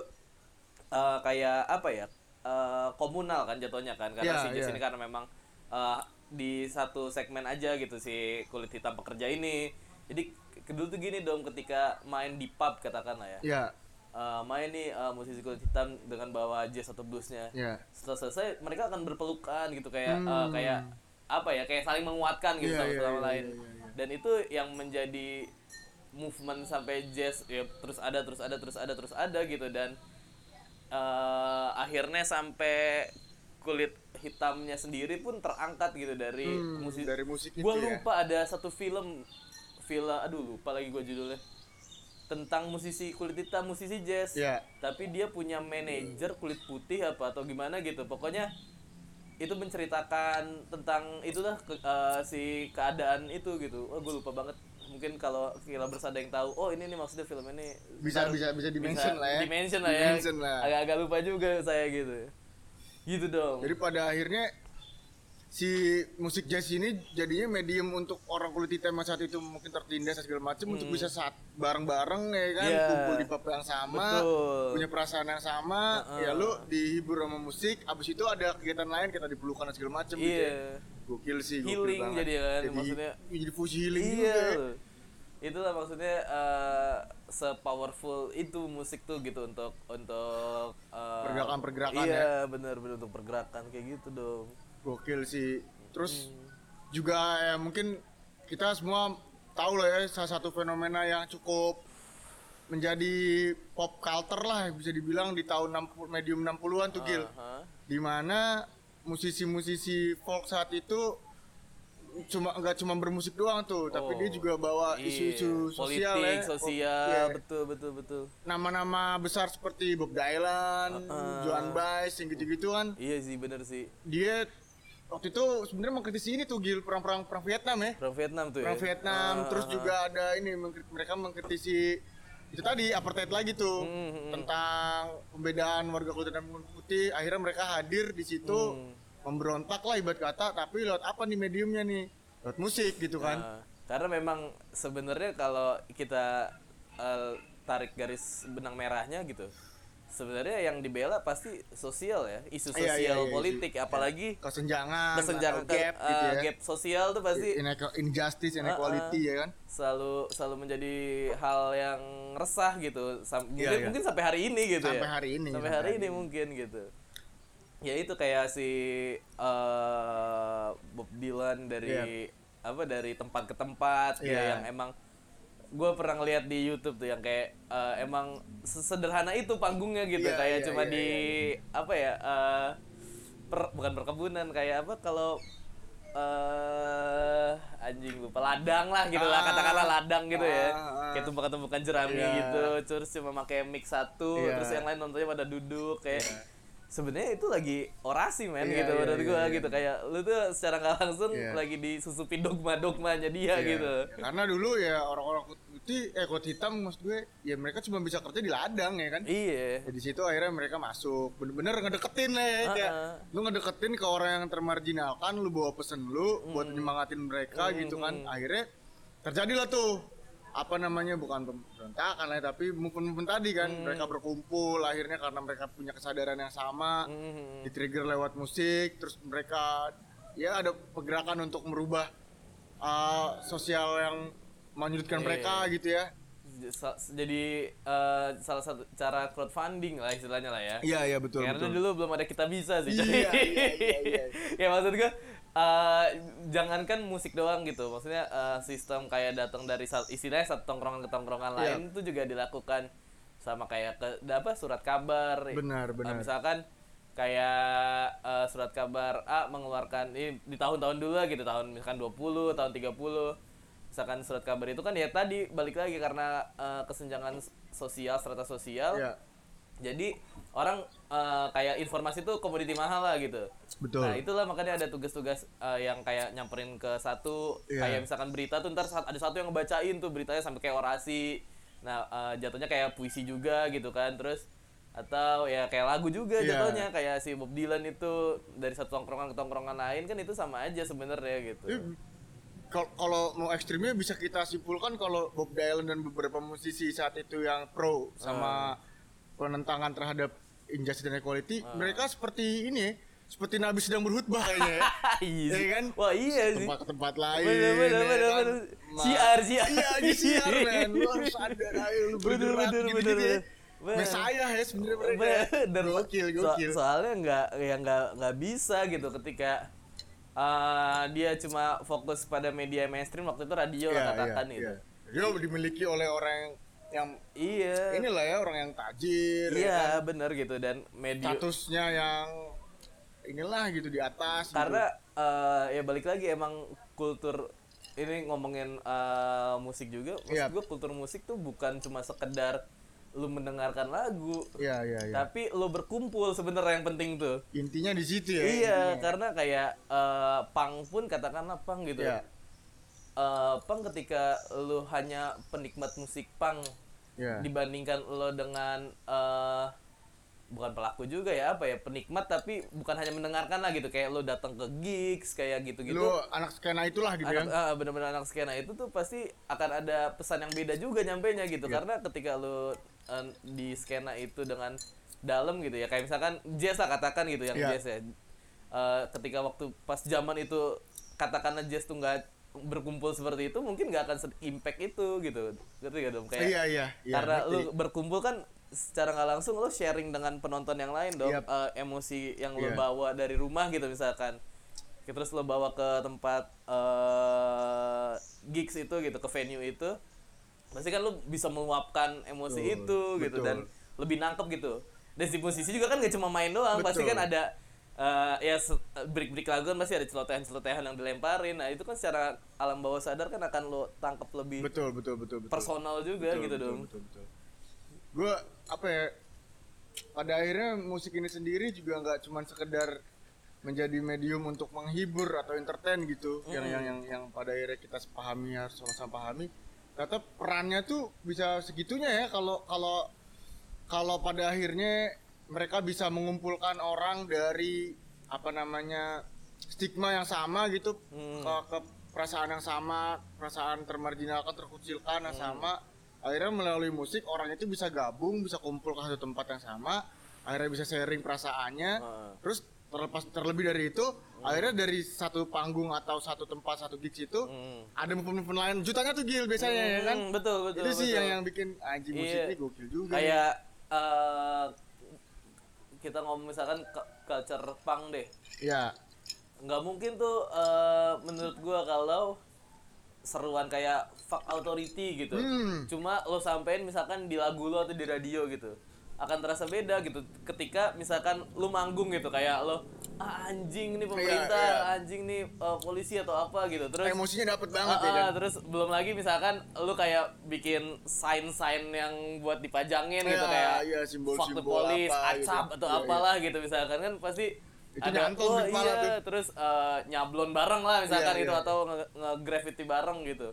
Speaker 2: eh, kayak apa ya eh, komunal kan jatuhnya kan karena
Speaker 1: Ya,
Speaker 2: si jazz
Speaker 1: ya.
Speaker 2: ini karena memang eh, di satu segmen aja gitu si kulit hitam pekerja ini. Jadi ke- dulu tuh gini dong ketika main di pub katakanlah ya.
Speaker 1: Ya.
Speaker 2: Eh, main nih eh, musisi kulit hitam dengan bawa jazz atau bluesnya.
Speaker 1: Ya.
Speaker 2: Setelah selesai mereka akan berpelukan gitu kayak
Speaker 1: Hmm.
Speaker 2: kayak apa ya kayak saling menguatkan gitu
Speaker 1: Iya,
Speaker 2: satu
Speaker 1: iya,
Speaker 2: sama
Speaker 1: iya,
Speaker 2: lain.
Speaker 1: iya, iya.
Speaker 2: dan itu yang menjadi movement sampai jazz ya terus ada terus ada terus ada terus ada gitu. Dan eh, akhirnya sampai kulit hitamnya sendiri pun terangkat gitu dari
Speaker 1: Hmm,
Speaker 2: musik
Speaker 1: dari musik itu
Speaker 2: gua
Speaker 1: ya.
Speaker 2: lupa ada satu film film aduh lupa lagi gue judulnya. Tentang musisi kulit hitam musisi jazz.
Speaker 1: Ya.
Speaker 2: tapi dia punya manajer kulit putih apa atau gimana gitu. Pokoknya itu menceritakan tentang itulah ke- eh, si keadaan itu gitu. Oh gue lupa banget. Mungkin kalau kira bersada yang tahu oh ini nih maksudnya film ini.
Speaker 1: Bisa-
Speaker 2: Ntar
Speaker 1: bisa- bisa dimention lah ya.
Speaker 2: dimension lah ya.
Speaker 1: Dimention lah.
Speaker 2: agak-agak lupa juga saya gitu gitu dong
Speaker 1: Jadi pada akhirnya si musik jazz ini jadinya medium untuk orang kulit hitam yang saat itu mungkin tertindas segala macam untuk bisa saat bareng-bareng ya kan
Speaker 2: Hmm. Iya.
Speaker 1: kumpul di pub yang sama
Speaker 2: Betul.
Speaker 1: punya perasaan yang sama ya lu dihibur sama musik abis itu ada kegiatan lain kita dipelukan dan segala macam gitu ya.
Speaker 2: iya
Speaker 1: gokil sih gokil
Speaker 2: Healing
Speaker 1: banget.
Speaker 2: jadi kan,
Speaker 1: jadi,
Speaker 2: maksudnya-
Speaker 1: jadi fusi healing
Speaker 2: iya
Speaker 1: juga ya.
Speaker 2: Loh. itulah maksudnya eh, sepowerful itu musik tuh gitu untuk untuk eh,
Speaker 1: Pergerakan-pergerakan
Speaker 2: iya
Speaker 1: ya.
Speaker 2: bener bener untuk pergerakan kayak gitu dong
Speaker 1: gokil sih terus
Speaker 2: Hmm.
Speaker 1: juga ya mungkin kita semua tahu lah ya salah satu fenomena yang cukup menjadi pop culture lah bisa dibilang di tahun 60 medium 60-an tuh Gil
Speaker 2: Aha.
Speaker 1: di mana musisi-musisi folk saat itu cuma nggak cuma bermusik doang tuh tapi
Speaker 2: Oh,
Speaker 1: dia juga bawa
Speaker 2: iya.
Speaker 1: isu-isu sosial
Speaker 2: politik
Speaker 1: ya.
Speaker 2: sosial
Speaker 1: Iya.
Speaker 2: betul betul betul.
Speaker 1: Nama-nama besar seperti Bob Dylan,
Speaker 2: Uh-uh.
Speaker 1: Joan Baez yang gitu-gitu kan
Speaker 2: iya sih bener sih.
Speaker 1: Dia waktu itu sebenarnya mengkritisi ini tuh Gil perang-perang perang Vietnam ya.
Speaker 2: Perang Vietnam tuh
Speaker 1: perang
Speaker 2: ya
Speaker 1: Vietnam
Speaker 2: Ah,
Speaker 1: terus
Speaker 2: ah,
Speaker 1: juga ada ini mereka mengkritisi itu tadi apartheid lagi tuh.
Speaker 2: Hmm, hmm,
Speaker 1: tentang pembedaan warga kulit dan kulit putih. Akhirnya mereka hadir di situ.
Speaker 2: Hmm.
Speaker 1: Memberontak lah ibarat kata tapi lewat apa nih mediumnya nih? Lewat musik gitu kan.
Speaker 2: Nah, karena memang sebenarnya kalau kita eh, tarik garis benang merahnya gitu sebenarnya yang dibela pasti sosial ya isu
Speaker 1: Iya, iya,
Speaker 2: sosial
Speaker 1: iya,
Speaker 2: politik
Speaker 1: isu-
Speaker 2: apalagi
Speaker 1: kesenjangan,
Speaker 2: kesenjangan
Speaker 1: gap
Speaker 2: ke-
Speaker 1: gitu
Speaker 2: eh,
Speaker 1: ya.
Speaker 2: gap sosial tuh pasti
Speaker 1: Inequ- injustice, inequality ya kan.
Speaker 2: selalu selalu menjadi hal yang resah gitu Sam- mungkin
Speaker 1: Iya, iya.
Speaker 2: mungkin sampai hari ini gitu
Speaker 1: Sampai
Speaker 2: ya.
Speaker 1: hari ini,
Speaker 2: sampai
Speaker 1: sampai
Speaker 2: hari
Speaker 1: hari
Speaker 2: ini. mungkin gitu ya itu kayak si eh, Bob Dylan dari apa dari tempat ke tempat gitu
Speaker 1: Iya.
Speaker 2: yang emang gue pernah ngeliat di YouTube tuh yang kayak eh, emang sesederhana itu panggungnya gitu
Speaker 1: Iya,
Speaker 2: kayak
Speaker 1: iya,
Speaker 2: cuma
Speaker 1: iya,
Speaker 2: di apa ya eh, per- bukan perkebunan kayak apa kalau eh anjing lupa ladang lah gitu lah
Speaker 1: Ah.
Speaker 2: katakanlah ladang gitu ya
Speaker 1: Ah, ah.
Speaker 2: kayak tumpukan-tumpukan jerami
Speaker 1: Iya.
Speaker 2: gitu terus cuma pakai mic satu
Speaker 1: Iya.
Speaker 2: terus yang lain nontonnya pada duduk kayak sebenarnya itu lagi orasi men
Speaker 1: Iya,
Speaker 2: gitu
Speaker 1: iya,
Speaker 2: menurut
Speaker 1: iya,
Speaker 2: gua
Speaker 1: iya.
Speaker 2: gitu kayak lu tuh secara nggak langsung
Speaker 1: Iya.
Speaker 2: lagi disusupi dogma-dogmanya dia
Speaker 1: Iya.
Speaker 2: gitu
Speaker 1: Ya, Karena dulu ya orang-orang kulit putih, eh kulit hitam maksud gue, ya mereka cuma bisa kerja di ladang ya kan.
Speaker 2: iya
Speaker 1: Ya, di situ akhirnya mereka masuk, bener-bener ngedeketin lah ya, kayak
Speaker 2: Ah, ah.
Speaker 1: lu ngedeketin ke orang yang termarginalkan, lu bawa pesen lu buat nyemangatin mereka gitu kan. Akhirnya terjadilah tuh apa namanya bukan pemberontakan lah ya, tapi movement-movement tadi kan mereka berkumpul akhirnya karena mereka punya kesadaran yang sama
Speaker 2: Mhm.
Speaker 1: di trigger lewat musik terus mereka ya ada pergerakan untuk merubah uh, sosial yang menyudutkan
Speaker 2: Iya,
Speaker 1: mereka gitu ya
Speaker 2: jadi eh, salah satu cara crowdfunding lah istilahnya lah ya
Speaker 1: iya iya betul
Speaker 2: Karena
Speaker 1: betul
Speaker 2: dulu belum ada kita bisa sih.
Speaker 1: Iya, iya, iya, iya.
Speaker 2: ya maksud gue eh, jangankan musik doang gitu. Maksudnya eh, sistem kayak datang dari istilahnya satu tongkrongan ke tongkrongan
Speaker 1: Iya.
Speaker 2: lain itu juga dilakukan sama kayak ke apa surat kabar.
Speaker 1: Benar,
Speaker 2: Eh,
Speaker 1: benar.
Speaker 2: misalkan kayak eh, surat kabar A mengeluarkan ini di tahun-tahun dulu lah gitu tahun misalkan 20 tahun 30 misalkan surat kabar itu kan ya tadi balik lagi karena eh, kesenjangan sosial strata sosial
Speaker 1: Iya.
Speaker 2: Jadi orang eh, kayak informasi itu komoditi mahal lah gitu.
Speaker 1: Betul.
Speaker 2: Nah itulah makanya ada tugas-tugas eh, yang kayak nyamperin ke satu
Speaker 1: Iya.
Speaker 2: kayak misalkan berita tuh ntar ada satu yang ngebacain tuh beritanya sampai kayak orasi. Nah eh, jatuhnya kayak puisi juga gitu kan terus atau ya kayak lagu juga
Speaker 1: Iya.
Speaker 2: jatuhnya kayak si Bob Dylan itu dari satu tongkrongan ke tongkrongan lain kan itu sama aja sebenarnya gitu.
Speaker 1: Kal- kalau mau ekstrimnya bisa kita simpulkan kalau Bob Dylan dan beberapa musisi saat itu yang pro sama penentangan terhadap injustice dan equality mereka seperti ini seperti Nabi sedang berkhutbah kayaknya ya
Speaker 2: Iya
Speaker 1: Iya
Speaker 2: sih.
Speaker 1: kan?
Speaker 2: Wah iya sih.
Speaker 1: tempat ke tempat lain
Speaker 2: Bener, bener,
Speaker 1: ya
Speaker 2: bener,
Speaker 1: kan?
Speaker 2: bener. Siar, siar.
Speaker 1: iya aja siar men lu harus ada ayo lu
Speaker 2: Bener,
Speaker 1: bergerak
Speaker 2: bener, bener,
Speaker 1: gitu ya
Speaker 2: bener.
Speaker 1: Mesaya ya sebenarnya mereka
Speaker 2: Bener.
Speaker 1: gokil
Speaker 2: So-
Speaker 1: gokil
Speaker 2: soalnya nggak ya nggak nggak bisa gitu ketika uh, dia cuma fokus pada media mainstream waktu itu radio lah
Speaker 1: Iya,
Speaker 2: katakan
Speaker 1: iya,
Speaker 2: itu.
Speaker 1: iya. dia dimiliki oleh orang yang yang
Speaker 2: Iya.
Speaker 1: inilah ya orang yang tajir ya
Speaker 2: Iya,
Speaker 1: kan?
Speaker 2: bener gitu dan media
Speaker 1: statusnya yang inilah gitu di atas gitu.
Speaker 2: karena uh, ya balik lagi emang kultur ini ngomongin uh, musik juga, maksud
Speaker 1: Iya.
Speaker 2: gue kultur musik tuh bukan cuma sekedar lu mendengarkan lagu,
Speaker 1: Iya iya iya.
Speaker 2: tapi lu berkumpul sebenarnya yang penting tuh.
Speaker 1: Intinya di situ ya.
Speaker 2: Iya,
Speaker 1: intinya.
Speaker 2: karena kayak eh, punk pun katakanlah punk gitu.
Speaker 1: Iya.
Speaker 2: Punk ketika lu hanya penikmat musik punk
Speaker 1: Iya.
Speaker 2: dibandingkan lo dengan eh bukan pelaku juga ya apa ya penikmat tapi bukan hanya mendengarkan lah gitu kayak lo datang ke gigs kayak gitu-gitu.
Speaker 1: Lu anak skena itulah gitu
Speaker 2: Anak,
Speaker 1: ya.
Speaker 2: ah, bener-bener anak skena itu tuh pasti akan ada pesan yang beda juga nyampe nya gitu
Speaker 1: Iya.
Speaker 2: karena ketika lu eh, di skena itu dengan dalam gitu ya kayak misalkan jazz lah katakan gitu yang
Speaker 1: Iya.
Speaker 2: jazz ya Eh, ketika waktu pas zaman itu katakanlah jazz tuh nggak berkumpul seperti itu mungkin nggak akan impact itu gitu ngerti gak dong kayak
Speaker 1: Iya iya iya.
Speaker 2: karena
Speaker 1: ngerti.
Speaker 2: lu berkumpul kan secara nggak langsung lu sharing dengan penonton yang lain dong
Speaker 1: Yap.
Speaker 2: eh, emosi yang lu
Speaker 1: Iya.
Speaker 2: bawa dari rumah gitu misalkan terus lo bawa ke tempat eh gigs itu gitu ke venue itu pasti kan lu bisa meluapkan emosi
Speaker 1: Betul,
Speaker 2: itu gitu
Speaker 1: betul.
Speaker 2: dan lebih nangkep gitu dan si musisi juga kan gak cuma main doang pasti
Speaker 1: Betul.
Speaker 2: kan ada eh, ya break-break lagu kan pasti ada celotehan-celotehan yang dilemparin nah itu kan secara alam bawah sadar kan akan lo tangkep lebih
Speaker 1: betul betul betul betul.
Speaker 2: personal juga
Speaker 1: Betul,
Speaker 2: gitu
Speaker 1: betul,
Speaker 2: dong
Speaker 1: Betul betul. Gue apa ya? Pada akhirnya musik ini sendiri juga nggak cuma sekedar menjadi medium untuk menghibur atau entertain gitu yang yang yang yang pada akhirnya kita pahami harus sama-sama pahami ternyata perannya tuh bisa segitunya ya kalau kalau kalau pada akhirnya mereka bisa mengumpulkan orang dari apa namanya stigma yang sama gitu
Speaker 2: Hmm.
Speaker 1: ke, ke perasaan yang sama perasaan termarginalkan terkucilkan yang sama akhirnya melalui musik orang itu bisa gabung bisa kumpul ke satu tempat yang sama akhirnya bisa sharing perasaannya
Speaker 2: Heeh.
Speaker 1: terus terlepas terlebih dari itu akhirnya dari satu panggung atau satu tempat satu gigs itu
Speaker 2: Hmm.
Speaker 1: ada movement lain jutanya tuh gil biasanya ya kan
Speaker 2: Hmm, betul betul
Speaker 1: itu sih
Speaker 2: betul.
Speaker 1: yang yang bikin anjing musik
Speaker 2: Iya.
Speaker 1: ini gokil juga
Speaker 2: kayak eh, kita ngomong misalkan ke- culture punk deh.
Speaker 1: Ya.
Speaker 2: Nggak mungkin tuh eh, menurut gua kalau seruan kayak fuck authority gitu.
Speaker 1: Hmm.
Speaker 2: cuma lo sampein misalkan di lagu lo atau di radio gitu akan terasa beda gitu. Ketika misalkan lu manggung gitu kayak lo ah, anjing nih pemerintah
Speaker 1: Iya, iya.
Speaker 2: anjing nih eh, polisi atau apa gitu terus
Speaker 1: emosinya dapet banget
Speaker 2: Ah,
Speaker 1: ya kan
Speaker 2: terus belum lagi misalkan lu kayak bikin sign-sign yang buat dipajangin gitu
Speaker 1: Iya,
Speaker 2: kayak
Speaker 1: iya,
Speaker 2: fuck the police,
Speaker 1: apa gitu.
Speaker 2: acap atau
Speaker 1: Iya,
Speaker 2: apalah gitu misalkan kan pasti
Speaker 1: Itu
Speaker 2: ada
Speaker 1: nyantol
Speaker 2: oh iya
Speaker 1: tuh.
Speaker 2: terus eh, nyablon bareng lah misalkan
Speaker 1: Iya,
Speaker 2: gitu
Speaker 1: iya.
Speaker 2: atau nge- nge-graffiti bareng gitu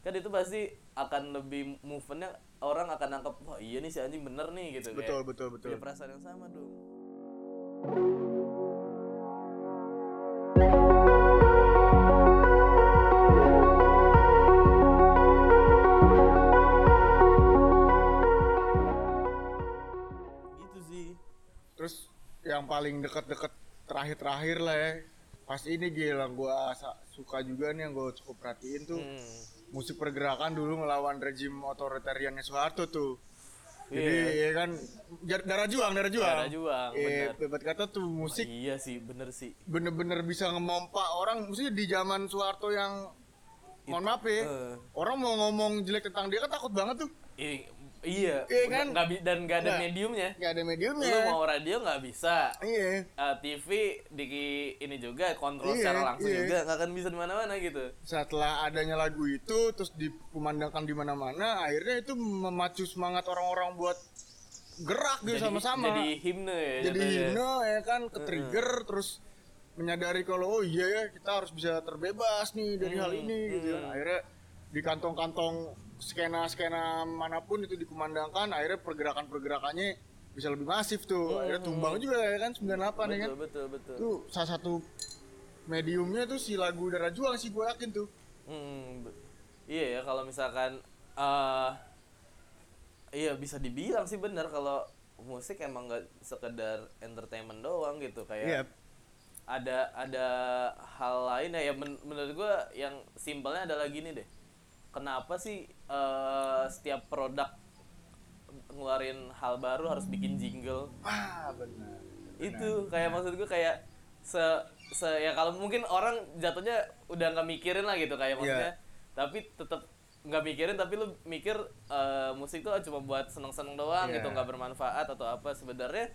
Speaker 2: kan itu pasti akan lebih movementnya orang akan nangkep wah iya nih si anjing bener nih gitu
Speaker 1: betul
Speaker 2: kayak
Speaker 1: betul betul
Speaker 2: punya perasaan yang sama dong
Speaker 1: yang paling deket-deket terakhir-terakhir lah ya. Pas ini gil yang gua sa- suka juga nih yang gua cukup perhatiin tuh.
Speaker 2: Hmm.
Speaker 1: musik pergerakan dulu ngelawan rejim otoritariannya Soeharto tuh. Jadi ya kan darah juang darah juang.
Speaker 2: Darah juang,
Speaker 1: eh
Speaker 2: benar.
Speaker 1: bebat kata tuh musik
Speaker 2: iya sih bener sih.
Speaker 1: bener-bener bisa ngemompa orang. Maksudnya di zaman Soeharto yang mohon maaf ya
Speaker 2: eh.
Speaker 1: orang mau ngomong jelek tentang dia kan takut banget tuh.
Speaker 2: I- iya.
Speaker 1: Iya kan?
Speaker 2: Bi- dan gak ada
Speaker 1: Nggak.
Speaker 2: mediumnya.
Speaker 1: Nggak ada mediumnya.
Speaker 2: Lu mau radio nggak bisa.
Speaker 1: Iya.
Speaker 2: Eh, TV di ini juga kontrol
Speaker 1: Iya,
Speaker 2: secara langsung
Speaker 1: iya.
Speaker 2: juga nggak akan bisa di mana-mana gitu.
Speaker 1: Setelah adanya lagu itu terus dikumandangkan di mana-mana akhirnya itu memacu semangat orang-orang buat gerak gitu sama-sama.
Speaker 2: jadi himne ya
Speaker 1: jadi
Speaker 2: jatuhnya.
Speaker 1: himne ya kan? Ke trigger terus menyadari kalau oh iya ya kita harus bisa terbebas nih dari hal ini gitu. kan akhirnya di kantong-kantong skena-skena mana pun itu dikumandangkan akhirnya pergerakan-pergerakannya bisa lebih masif tuh. Akhirnya tumbang juga ya kan 98 ya kan.
Speaker 2: Betul betul betul.
Speaker 1: Itu salah satu mediumnya tuh si lagu darah juang sih gue yakin tuh.
Speaker 2: Hmm, iya ya kalau misalkan eh iya bisa dibilang sih benar kalau musik emang nggak sekedar entertainment doang gitu kayak
Speaker 1: Iya.
Speaker 2: ada ada hal lain ya, ya men- menurut gua yang simpelnya adalah gini deh kenapa sih eh, setiap produk ngeluarin hal baru harus bikin jingle?
Speaker 1: Ah benar
Speaker 2: itu kayak maksud gue kayak se se ya kalau mungkin orang jatuhnya udah nggak mikirin lah gitu kayak maksudnya tapi tetap nggak mikirin tapi lu mikir eh, musik tuh cuma buat seneng-seneng doang
Speaker 1: Iya.
Speaker 2: gitu nggak bermanfaat atau apa. Sebenarnya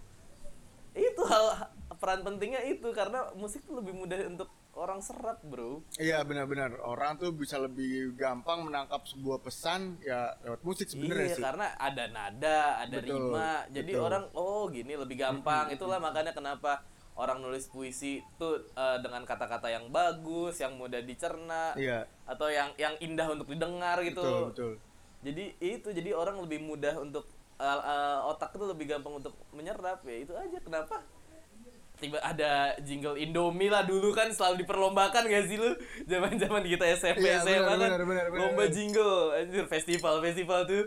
Speaker 2: itu hal peran pentingnya itu karena musik tuh lebih mudah untuk orang serap bro.
Speaker 1: Iya benar-benar. Orang tuh bisa lebih gampang menangkap sebuah pesan ya lewat musik sebenarnya
Speaker 2: iya
Speaker 1: sih.
Speaker 2: karena ada nada ada
Speaker 1: Betul,
Speaker 2: rima. Jadi
Speaker 1: betul.
Speaker 2: orang oh gini lebih gampang. Itulah makanya kenapa orang nulis puisi tuh eh, dengan kata-kata yang bagus yang mudah dicerna
Speaker 1: Iya.
Speaker 2: atau yang yang indah untuk didengar gitu.
Speaker 1: Betul betul.
Speaker 2: jadi itu jadi orang lebih mudah untuk eh, eh, otak itu lebih gampang untuk menyerap. Ya itu aja. Kenapa tiba ada jingle Indomie lah dulu kan selalu diperlombakan gak sih lu? Zaman zaman kita SMP
Speaker 1: Iya,
Speaker 2: SMA
Speaker 1: benar,
Speaker 2: kan.
Speaker 1: benar, benar, benar,
Speaker 2: lomba
Speaker 1: benar.
Speaker 2: jingle anjir festival festival tuh.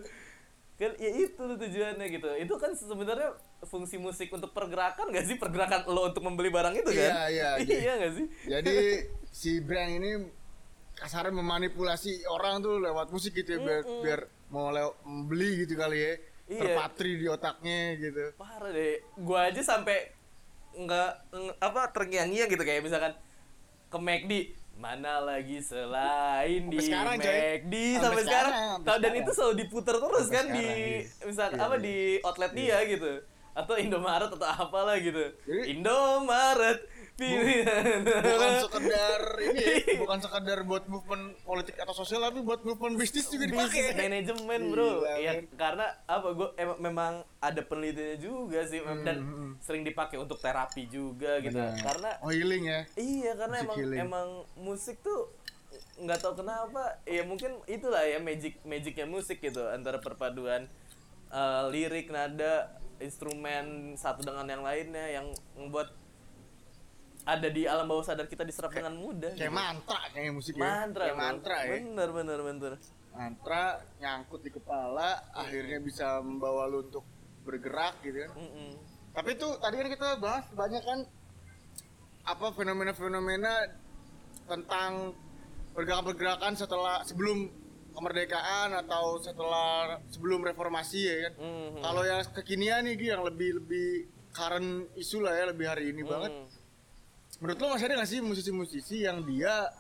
Speaker 2: Kan ya itu tuh tujuannya gitu. Itu kan sebenarnya fungsi musik untuk pergerakan gak sih? Pergerakan lo untuk membeli barang itu kan?
Speaker 1: Iya, iya,
Speaker 2: iya. Gak sih?
Speaker 1: Jadi si brand ini kasarnya memanipulasi orang tuh lewat musik gitu ya biar biar mau beli gitu kali ya.
Speaker 2: Iya.
Speaker 1: Terpatri di otaknya gitu.
Speaker 2: parah deh. Gua aja sampai nggak apa terngiang-ngiang gitu. Kayak misalkan ke McD mana lagi selain di
Speaker 1: sekarang.
Speaker 2: McD
Speaker 1: Sampai
Speaker 2: sampai, sekarang,
Speaker 1: sampai
Speaker 2: dan itu selalu diputar terus
Speaker 1: Sampai
Speaker 2: kan di
Speaker 1: sekarang, iya.
Speaker 2: misalkan
Speaker 1: Iya,
Speaker 2: apa
Speaker 1: iya.
Speaker 2: di outlet dia gitu. Atau Indomaret atau apalah gitu. Indomaret
Speaker 1: Bukan sekedar ini, ya, bukan sekedar buat movement politik atau sosial tapi buat movement bisnis juga dipakai.
Speaker 2: manajemen bro
Speaker 1: Gila,
Speaker 2: ya
Speaker 1: men.
Speaker 2: karena apa gue memang ada penelitiannya juga sih
Speaker 1: Hmm,
Speaker 2: dan sering dipakai untuk terapi juga gitu
Speaker 1: Benar.
Speaker 2: karena
Speaker 1: Oh healing ya.
Speaker 2: Iya karena
Speaker 1: Musik
Speaker 2: emang
Speaker 1: healing.
Speaker 2: emang musik tuh nggak tahu kenapa ya mungkin itulah ya magic magicnya musik gitu antara perpaduan eh, lirik nada instrumen satu dengan yang lainnya yang membuat ada di alam bawah sadar kita diserap dengan mudah
Speaker 1: Kayak
Speaker 2: gitu.
Speaker 1: mantra kayak musiknya.
Speaker 2: mantra
Speaker 1: Kayak
Speaker 2: bro.
Speaker 1: mantra ya.
Speaker 2: bener bener bener
Speaker 1: mantra nyangkut di kepala akhirnya bisa membawa lu untuk bergerak gitu kan
Speaker 2: Mm-mm.
Speaker 1: tapi tuh tadi kan kita bahas banyak kan apa fenomena-fenomena tentang pergerakan-pergerakan setelah sebelum kemerdekaan atau setelah sebelum reformasi ya kan.
Speaker 2: Mhm.
Speaker 1: Kalau yang kekinian nih yang lebih lebih current isu lah ya lebih hari ini banget. Menurut lo masih ada nggak sih musisi-musisi yang dia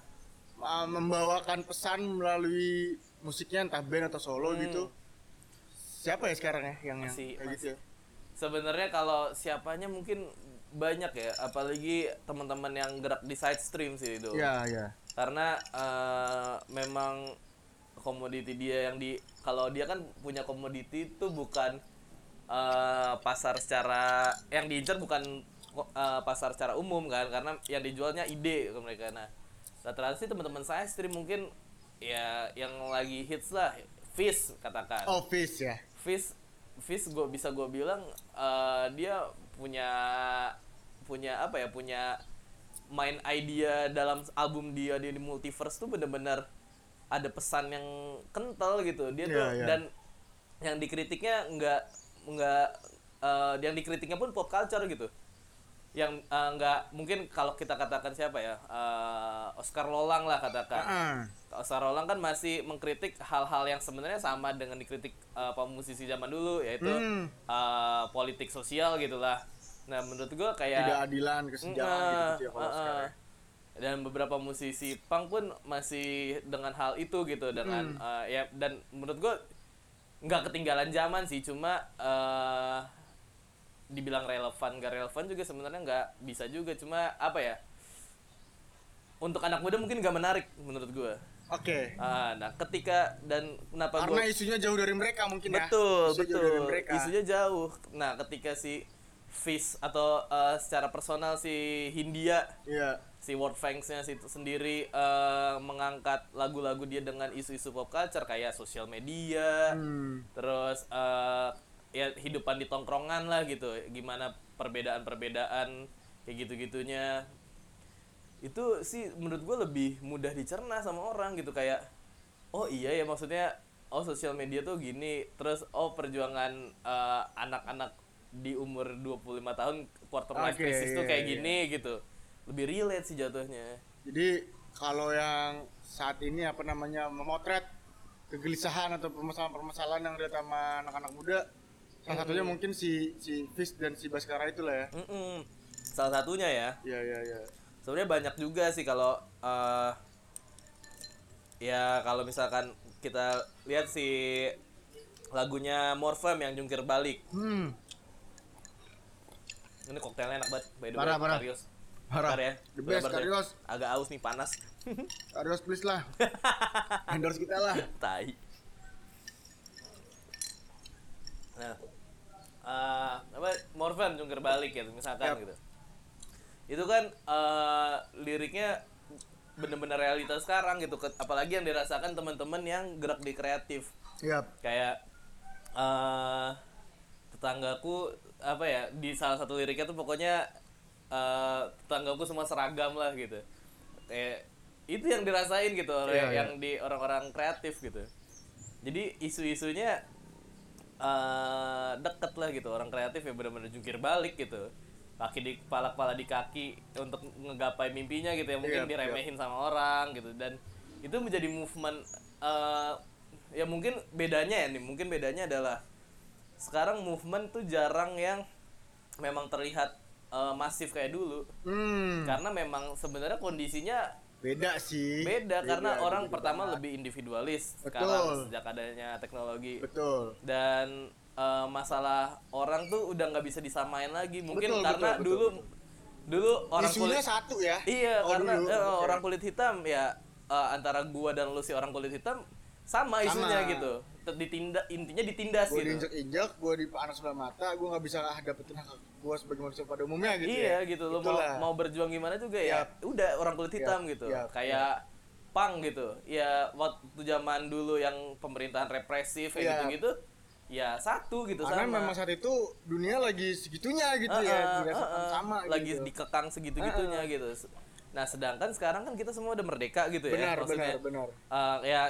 Speaker 1: uh, membawakan pesan melalui musiknya entah band atau solo
Speaker 2: Hmm.
Speaker 1: gitu? Siapa ya sekarang ya yang yang
Speaker 2: Masih-
Speaker 1: kayak gitu? ya?
Speaker 2: sebenarnya kalau siapanya mungkin banyak ya apalagi teman-teman yang gerak di side stream sih itu
Speaker 1: Ya ya.
Speaker 2: karena eh, memang komoditi dia yang di kalau dia kan punya komoditi itu bukan eh, pasar secara yang diincar bukan eh, pasar secara umum kan karena yang dijualnya ide ke mereka nah rata-rata sih teman-teman saya stream mungkin ya yang lagi hits lah Fish katakan
Speaker 1: Office ya.
Speaker 2: Fish Fish gue bisa gue bilang eh, dia punya punya apa ya punya main idea dalam album dia di, multiverse tuh bener-bener ada pesan yang kental gitu dia tuh
Speaker 1: Iya, iya.
Speaker 2: dan yang dikritiknya nggak nggak eh, yang dikritiknya pun pop culture gitu yang eh, nggak mungkin kalau kita katakan siapa ya eh, Oscar Lolang lah katakan
Speaker 1: Ah.
Speaker 2: Oscar Rolang kan masih mengkritik hal-hal yang sebenarnya sama dengan dikritik uh, para musisi zaman dulu yaitu
Speaker 1: Hmm.
Speaker 2: uh, politik sosial gitulah. Nah menurut gua kayak
Speaker 1: Ketidakadilan, kesenjangan
Speaker 2: Nah,
Speaker 1: gitu ya kalau
Speaker 2: uh, uh.
Speaker 1: sekarang.
Speaker 2: dan beberapa musisi punk pun masih dengan hal itu gitu dengan
Speaker 1: Hmm.
Speaker 2: uh, ya dan menurut gua nggak ketinggalan zaman sih cuma uh, dibilang relevan gak relevan juga sebenarnya nggak bisa juga cuma apa ya untuk anak muda mungkin nggak menarik menurut gua
Speaker 1: Oke.
Speaker 2: Ah, nah ketika dan kenapa
Speaker 1: Karena
Speaker 2: gua
Speaker 1: isunya jauh dari mereka mungkin ya.
Speaker 2: betul
Speaker 1: jauh
Speaker 2: betul
Speaker 1: mereka.
Speaker 2: isunya jauh. Nah ketika si Fish atau eh, secara personal si Hindia
Speaker 1: Iya.
Speaker 2: si World Fangs-nya si itu sendiri eh, mengangkat lagu-lagu dia dengan isu-isu pop culture kayak sosial media,
Speaker 1: Hmm.
Speaker 2: terus eh, ya hidupan di tongkrongan lah gitu, gimana perbedaan-perbedaan kayak gitu-gitunya. Itu sih menurut gue lebih mudah dicerna sama orang gitu kayak oh iya ya maksudnya oh sosial media tuh gini terus oh perjuangan eh, anak-anak di umur 25 tahun quarter life
Speaker 1: Oke,
Speaker 2: crisis tuh
Speaker 1: iya,
Speaker 2: kayak
Speaker 1: iya.
Speaker 2: gini gitu. Lebih relate sih jatuhnya.
Speaker 1: Jadi kalau yang saat ini apa namanya memotret kegelisahan atau permasalahan-permasalahan yang ada sama anak-anak muda, salah satunya mungkin si si Fish dan si Baskara itulah ya.
Speaker 2: Mm-mm. salah satunya ya
Speaker 1: Iya iya iya.
Speaker 2: sebenarnya banyak juga sih kalau eh, ya kalau misalkan kita lihat si lagunya Morfem yang jungkir balik
Speaker 1: Hmm.
Speaker 2: ini koktailnya enak banget by the way
Speaker 1: Parah, parah.
Speaker 2: Karios
Speaker 1: Parah.
Speaker 2: Bentar ya
Speaker 1: The best. Karios.
Speaker 2: agak aus nih panas
Speaker 1: Karios please lah. Endorse kita lah.
Speaker 2: tai nah eh, apa Morfem jungkir balik gitu misalkan
Speaker 1: Yap.
Speaker 2: gitu itu kan eh, liriknya bener-bener realitas sekarang gitu apalagi yang dirasakan teman-teman yang gerak di kreatif
Speaker 1: Iya.
Speaker 2: kayak eh tetanggaku apa ya di salah satu liriknya tuh pokoknya eh tetanggaku semua seragam lah gitu kayak itu yang dirasain gitu oleh
Speaker 1: Iya, iya.
Speaker 2: yang di orang-orang kreatif gitu jadi isu-isunya eh deket lah gitu. Orang kreatif ya benar-benar jungkir balik gitu. Kaki di kepala kepala di kaki untuk ngegapai mimpinya gitu ya. Mungkin
Speaker 1: Iya,
Speaker 2: diremehin sama orang gitu. Dan itu menjadi movement eh ya mungkin bedanya ya nih. Mungkin bedanya adalah sekarang movement tuh jarang yang memang terlihat eh, masif kayak dulu.
Speaker 1: Hmm.
Speaker 2: karena memang sebenarnya kondisinya
Speaker 1: Beda sih.
Speaker 2: beda, karena orang
Speaker 1: beda
Speaker 2: pertama
Speaker 1: banget.
Speaker 2: lebih individualis
Speaker 1: Betul.
Speaker 2: sekarang sejak adanya teknologi
Speaker 1: Betul.
Speaker 2: dan eh, masalah orang tuh udah nggak bisa disamain lagi mungkin
Speaker 1: Betul,
Speaker 2: karena
Speaker 1: betul, betul,
Speaker 2: dulu dulu orang
Speaker 1: Isunya
Speaker 2: kulit
Speaker 1: satu ya.
Speaker 2: iya
Speaker 1: Oh,
Speaker 2: karena
Speaker 1: dulu.
Speaker 2: eh,
Speaker 1: Oke.
Speaker 2: orang kulit hitam ya eh, antara gua dan lu si orang kulit hitam sama isunya
Speaker 1: Sama.
Speaker 2: gitu ditindak intinya ditindas
Speaker 1: gue
Speaker 2: gitu
Speaker 1: diinjek-injek, gue dipanas sebelah mata, gue nggak bisa dapetin hak gue sebagai manusia pada umumnya gitu
Speaker 2: iya
Speaker 1: ya.
Speaker 2: gitu lo mau mau berjuang gimana juga ya
Speaker 1: Yap.
Speaker 2: udah orang kulit hitam
Speaker 1: Yap,
Speaker 2: gitu
Speaker 1: yap,
Speaker 2: kayak pang gitu ya waktu zaman dulu yang pemerintahan represif kayak
Speaker 1: Yap.
Speaker 2: gitu-gitu ya satu gitu
Speaker 1: Karena
Speaker 2: sama
Speaker 1: memang saat itu dunia lagi segitunya gitu
Speaker 2: Heeh,
Speaker 1: ya, dirasakan
Speaker 2: heeh.
Speaker 1: sama
Speaker 2: lagi
Speaker 1: gitu.
Speaker 2: dikekang segitu-gitunya gitu nah sedangkan sekarang kan kita semua udah merdeka gitu ya
Speaker 1: benar,
Speaker 2: maksudnya
Speaker 1: benar, benar.
Speaker 2: eh, ya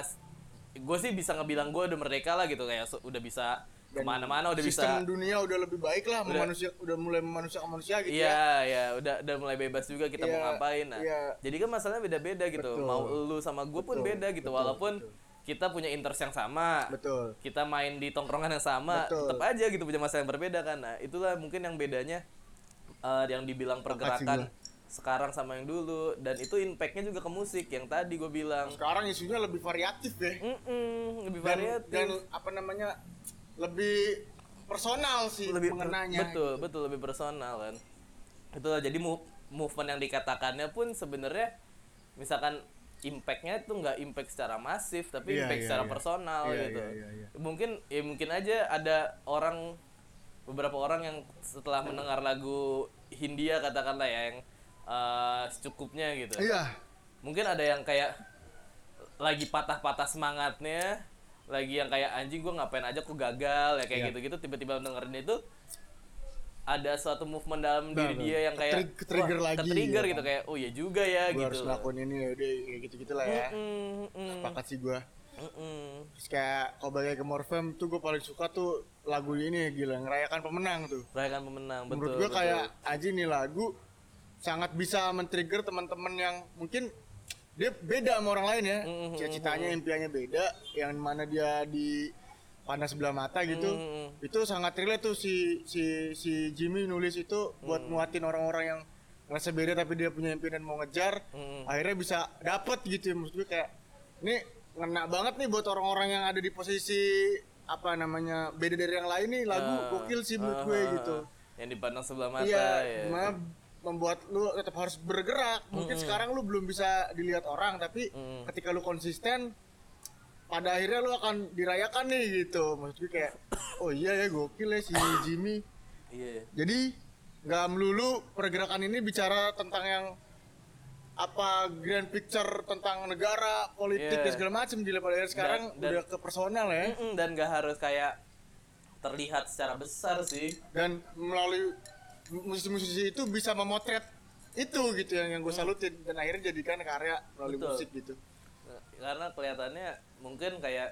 Speaker 2: gue sih bisa ngebilang gue udah merdeka lah gitu kayak so- udah bisa
Speaker 1: ke
Speaker 2: mana-mana udah
Speaker 1: sistem
Speaker 2: bisa
Speaker 1: dunia udah lebih baik lah manusia udah mulai manusia manusia gitu ya
Speaker 2: Iya, iya, udah udah mulai bebas juga kita mau
Speaker 1: Iya,
Speaker 2: ngapain. Nah,
Speaker 1: iya.
Speaker 2: jadi kan masalahnya beda-beda gitu.
Speaker 1: Betul.
Speaker 2: Mau lu sama gue pun beda gitu, walaupun kita punya interest yang sama.
Speaker 1: betul
Speaker 2: Kita main di tongkrongan yang sama,
Speaker 1: Betul.
Speaker 2: tetap aja gitu punya masalah yang berbeda kan. Nah, itulah mungkin yang bedanya eh, yang dibilang pergerakan sekarang sama yang dulu dan itu impactnya juga ke musik yang tadi gue bilang.
Speaker 1: sekarang isunya lebih variatif ya
Speaker 2: Mm-mm, lebih
Speaker 1: dan,
Speaker 2: variatif.
Speaker 1: dan apa namanya lebih personal sih
Speaker 2: lebih
Speaker 1: mengenanya
Speaker 2: betul betul lebih personal kan itu jadi move, movement yang dikatakannya pun sebenarnya misalkan impactnya itu nggak impact secara masif tapi
Speaker 1: Iya,
Speaker 2: impact
Speaker 1: iya,
Speaker 2: secara
Speaker 1: iya.
Speaker 2: personal
Speaker 1: Iya,
Speaker 2: gitu
Speaker 1: iya, iya, iya.
Speaker 2: mungkin ya mungkin aja ada orang beberapa orang yang setelah mendengar lagu Hindia katakanlah ya yang eh, secukupnya gitu.
Speaker 1: Iya.
Speaker 2: Mungkin ada yang kayak lagi patah-patah semangatnya lagi yang kayak anjing gue ngapain aja kok gagal ya kayak
Speaker 1: Iya.
Speaker 2: gitu-gitu tiba-tiba dengerin itu ada suatu movement dalam diri
Speaker 1: Benar,
Speaker 2: dia yang kayak
Speaker 1: Ketri- ketrigger
Speaker 2: wah,
Speaker 1: lagi,
Speaker 2: ketrigger
Speaker 1: ya
Speaker 2: gitu
Speaker 1: kan.
Speaker 2: kayak oh ya juga ya
Speaker 1: harus
Speaker 2: gitu.
Speaker 1: ngelakuin ini ya udah kayak gitu gitulah ya.
Speaker 2: Mm, mm,
Speaker 1: sepakat sih gue
Speaker 2: mm,
Speaker 1: terus kayak kalau balik ke Morfem tuh gue paling suka tuh lagu ini gila ngerayakan pemenang tuh.
Speaker 2: Rayakan pemenang betul
Speaker 1: menurut gue kayak aja nih lagu sangat bisa men-trigger teman-teman yang mungkin dia beda sama orang lain ya. Cita-citanya impiannya beda yang mana dia di pandang sebelah mata gitu.
Speaker 2: Mhm.
Speaker 1: itu sangat relate tuh si si si Jimmy nulis itu buat nguatin orang-orang yang ngerasa beda tapi dia punya impian dan mau ngejar.
Speaker 2: Mhm.
Speaker 1: akhirnya bisa dapet gitu ya maksud gue kayak ini ngena banget nih buat orang-orang yang ada di posisi apa namanya beda dari yang lain nih lagu
Speaker 2: Ah,
Speaker 1: gokil sih menurut
Speaker 2: ah,
Speaker 1: gue
Speaker 2: ah,
Speaker 1: gitu.
Speaker 2: yang dipandang sebelah mata
Speaker 1: Iya,
Speaker 2: ya.
Speaker 1: gimana membuat lu tetap harus bergerak. Mungkin sekarang lu belum bisa dilihat orang, tapi
Speaker 2: Mm.
Speaker 1: ketika lu konsisten, pada akhirnya lu akan dirayakan nih gitu. Maksud gue kayak, oh iya ya gokil ya si Jimmy.
Speaker 2: iya
Speaker 1: Jadi nggak melulu pergerakan ini bicara tentang yang apa grand picture tentang negara, politik
Speaker 2: Iya.
Speaker 1: dan segala macam. Gila pada akhirnya sekarang
Speaker 2: Dan- dan-
Speaker 1: udah ke personal ya.
Speaker 2: Mm-mm, dan gak harus kayak terlihat secara besar sih
Speaker 1: dan melalui musisi-musisi itu bisa memotret itu gitu yang yang gue salutin. Dan akhirnya jadikan karya melalui
Speaker 2: Betul.
Speaker 1: musik gitu.
Speaker 2: Karena kelihatannya mungkin kayak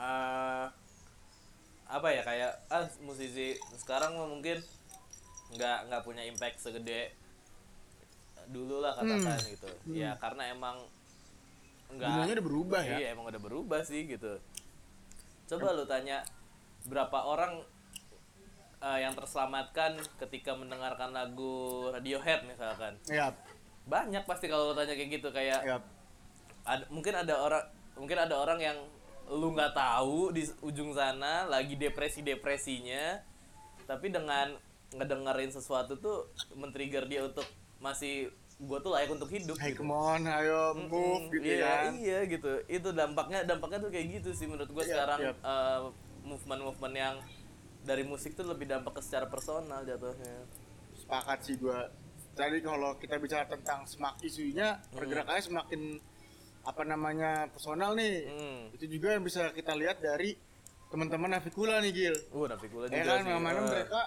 Speaker 2: eh apa ya kayak ah musisi sekarang mah mungkin nggak nggak punya impact segede dulu lah katakan gitu. Ya karena emang nggak
Speaker 1: dunianya udah berubah ya.
Speaker 2: Iya emang udah berubah sih gitu. Coba lu tanya berapa orang eh, yang terselamatkan ketika mendengarkan lagu Radiohead misalkan.
Speaker 1: Ya
Speaker 2: banyak pasti kalau lu tanya kayak gitu kayak
Speaker 1: ya
Speaker 2: ada, mungkin ada orang mungkin ada orang yang lu nggak tahu di ujung sana lagi depresi depresinya tapi dengan ngedengerin sesuatu tuh men-trigger dia untuk masih gue tuh layak untuk hidup
Speaker 1: hey
Speaker 2: gitu.
Speaker 1: come on ayo move gitu
Speaker 2: iya,
Speaker 1: kan
Speaker 2: iya gitu. Itu dampaknya dampaknya tuh kayak gitu sih menurut gue
Speaker 1: Iya,
Speaker 2: sekarang
Speaker 1: iya.
Speaker 2: eh, movement-movement yang dari musik tuh lebih dampak ke secara personal jatuhnya.
Speaker 1: Sepakat sih gue tadi kalau kita bicara tentang semak isunya pergerakannya semakin apa namanya personal nih.
Speaker 2: Hmm.
Speaker 1: itu juga yang bisa kita lihat dari teman-teman Navikula nih Gil.
Speaker 2: Uh Nafikula
Speaker 1: ya
Speaker 2: juga
Speaker 1: kan
Speaker 2: sih
Speaker 1: mana
Speaker 2: eh.
Speaker 1: mereka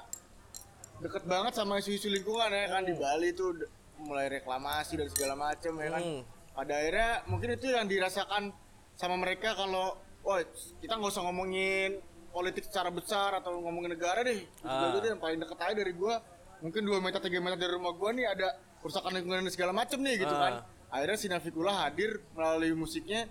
Speaker 1: deket banget sama isu-isu lingkungan ya kan. Di Bali tuh mulai reklamasi dan segala macam ya kan.
Speaker 2: Hmm.
Speaker 1: pada akhirnya mungkin itu yang dirasakan sama mereka kalau wah kita nggak usah ngomongin politik secara besar atau ngomongin negara deh
Speaker 2: Ah.
Speaker 1: ah. yang paling deket aja dari gua mungkin 2 meter 3 meter dari rumah gua nih ada kerusakan lingkungan dan segala macam nih gitu
Speaker 2: Ah.
Speaker 1: kan akhirnya si Nafikula hadir melalui musiknya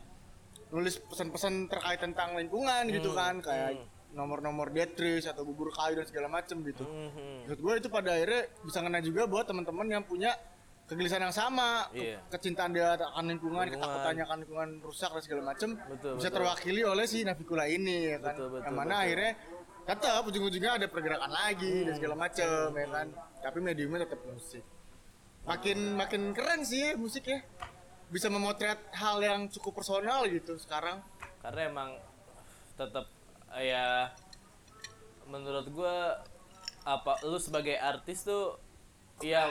Speaker 1: nulis pesan-pesan terkait tentang lingkungan gitu kan kayak nomor-nomor death atau bubur kayu dan segala macem gitu.
Speaker 2: Mhm.
Speaker 1: Menurut gue itu pada akhirnya bisa ngena juga buat teman-teman yang punya kegelisahan yang sama,
Speaker 2: Iya.
Speaker 1: kecintaan dia akan lingkungan,
Speaker 2: Lingkungan.
Speaker 1: ketakutannya akan lingkungan rusak dan segala
Speaker 2: Betul,
Speaker 1: bisa
Speaker 2: betul.
Speaker 1: terwakili oleh si Navikula ini ya kan.
Speaker 2: Betul, betul,
Speaker 1: yang mana
Speaker 2: betul.
Speaker 1: akhirnya tetap ujung-ujungnya ada pergerakan lagi dan segala macem ya kan. Tapi mediumnya tetap musik. Makin makin keren sih ya musik ya. Bisa memotret hal yang cukup personal gitu sekarang.
Speaker 2: karena emang tetap ya menurut gua apa lu sebagai artis tuh ya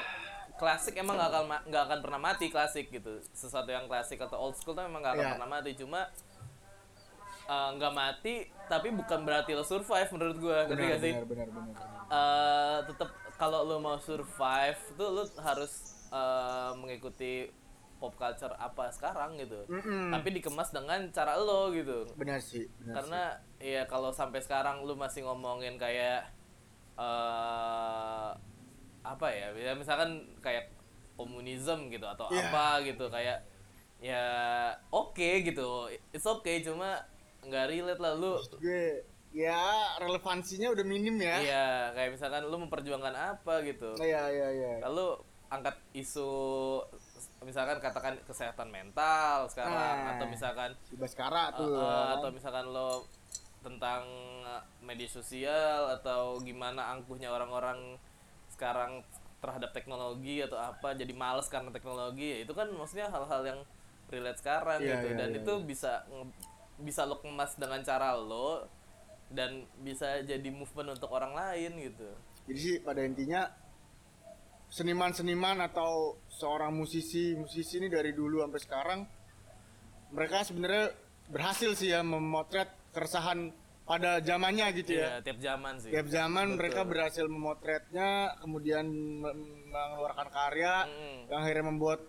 Speaker 2: klasik emang nggak akan nggak akan pernah mati klasik gitu. Sesuatu yang klasik atau old school tuh emang nggak akan
Speaker 1: Iya.
Speaker 2: pernah mati. Cuma eh, nggak mati tapi bukan berarti lo survive menurut ngerti gak sih?
Speaker 1: benar, benar, benar, benar.
Speaker 2: eh tetap kalau lo mau survive tuh lo harus eh, mengikuti pop culture apa sekarang gitu.
Speaker 1: Mm-mm.
Speaker 2: tapi dikemas dengan cara lo gitu.
Speaker 1: Benar sih benar
Speaker 2: karena ya kalau sampai sekarang lu masih ngomongin kayak apa ya ya misalkan kayak komunisme gitu atau
Speaker 1: Iya.
Speaker 2: apa gitu kayak ya oke gitu it's okay cuma nggak relate lah lu
Speaker 1: gue ya relevansinya udah minim ya
Speaker 2: iya kayak misalkan lu memperjuangkan apa gitu
Speaker 1: iya iya iya
Speaker 2: lalu angkat isu misalkan katakan kesehatan mental sekarang
Speaker 1: Nah.
Speaker 2: atau misalkan
Speaker 1: Baskara
Speaker 2: Uh,
Speaker 1: tuh
Speaker 2: uh, atau misalkan lo tentang media sosial atau gimana angkuhnya orang-orang sekarang terhadap teknologi atau apa jadi males karena teknologi ya itu kan maksudnya hal-hal yang relate sekarang
Speaker 1: Iya,
Speaker 2: gitu.
Speaker 1: iya,
Speaker 2: dan
Speaker 1: iya,
Speaker 2: itu bisa nge- bisa lo kemas dengan cara lo dan bisa jadi movement untuk orang lain gitu.
Speaker 1: Jadi sih pada intinya seniman-seniman atau seorang musisi musisi ini dari dulu sampai sekarang mereka sebenarnya berhasil sih ya memotret keresahan pada zamannya gitu ya
Speaker 2: Iya, tiap zaman sih
Speaker 1: tiap zaman
Speaker 2: Betul.
Speaker 1: mereka berhasil memotretnya kemudian mengeluarkan karya
Speaker 2: Mm-mm.
Speaker 1: yang akhirnya membuat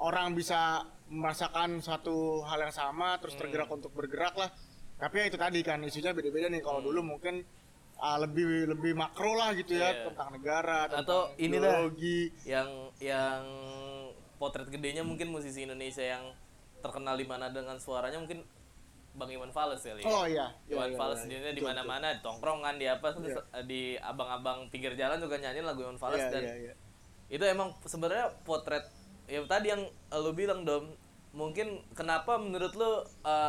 Speaker 1: orang bisa merasakan satu hal yang sama terus
Speaker 2: Mm.
Speaker 1: tergerak untuk bergerak lah tapi ya itu tadi kan isunya beda-beda nih kalau dulu mungkin ah, lebih lebih makro lah gitu ya
Speaker 2: Mm. Iya.
Speaker 1: tentang negara
Speaker 2: Atau
Speaker 1: tentang
Speaker 2: ini dah.
Speaker 1: ideologi
Speaker 2: yang yang potret gedenya mungkin musisi Indonesia yang terkenal di mana dengan suaranya mungkin Bang Iwan Fals ya Li?
Speaker 1: oh iya
Speaker 2: Iwan
Speaker 1: Iya, iya,
Speaker 2: Fals
Speaker 1: iya.
Speaker 2: dia di mana-mana di tongkrongan di apa terus di abang-abang pinggir jalan juga nyanyiin lagu Iwan Fals
Speaker 1: Iya,
Speaker 2: dan
Speaker 1: iya, iya.
Speaker 2: itu emang sebenarnya potret ya tadi yang lu bilang dom mungkin kenapa menurut lu uh,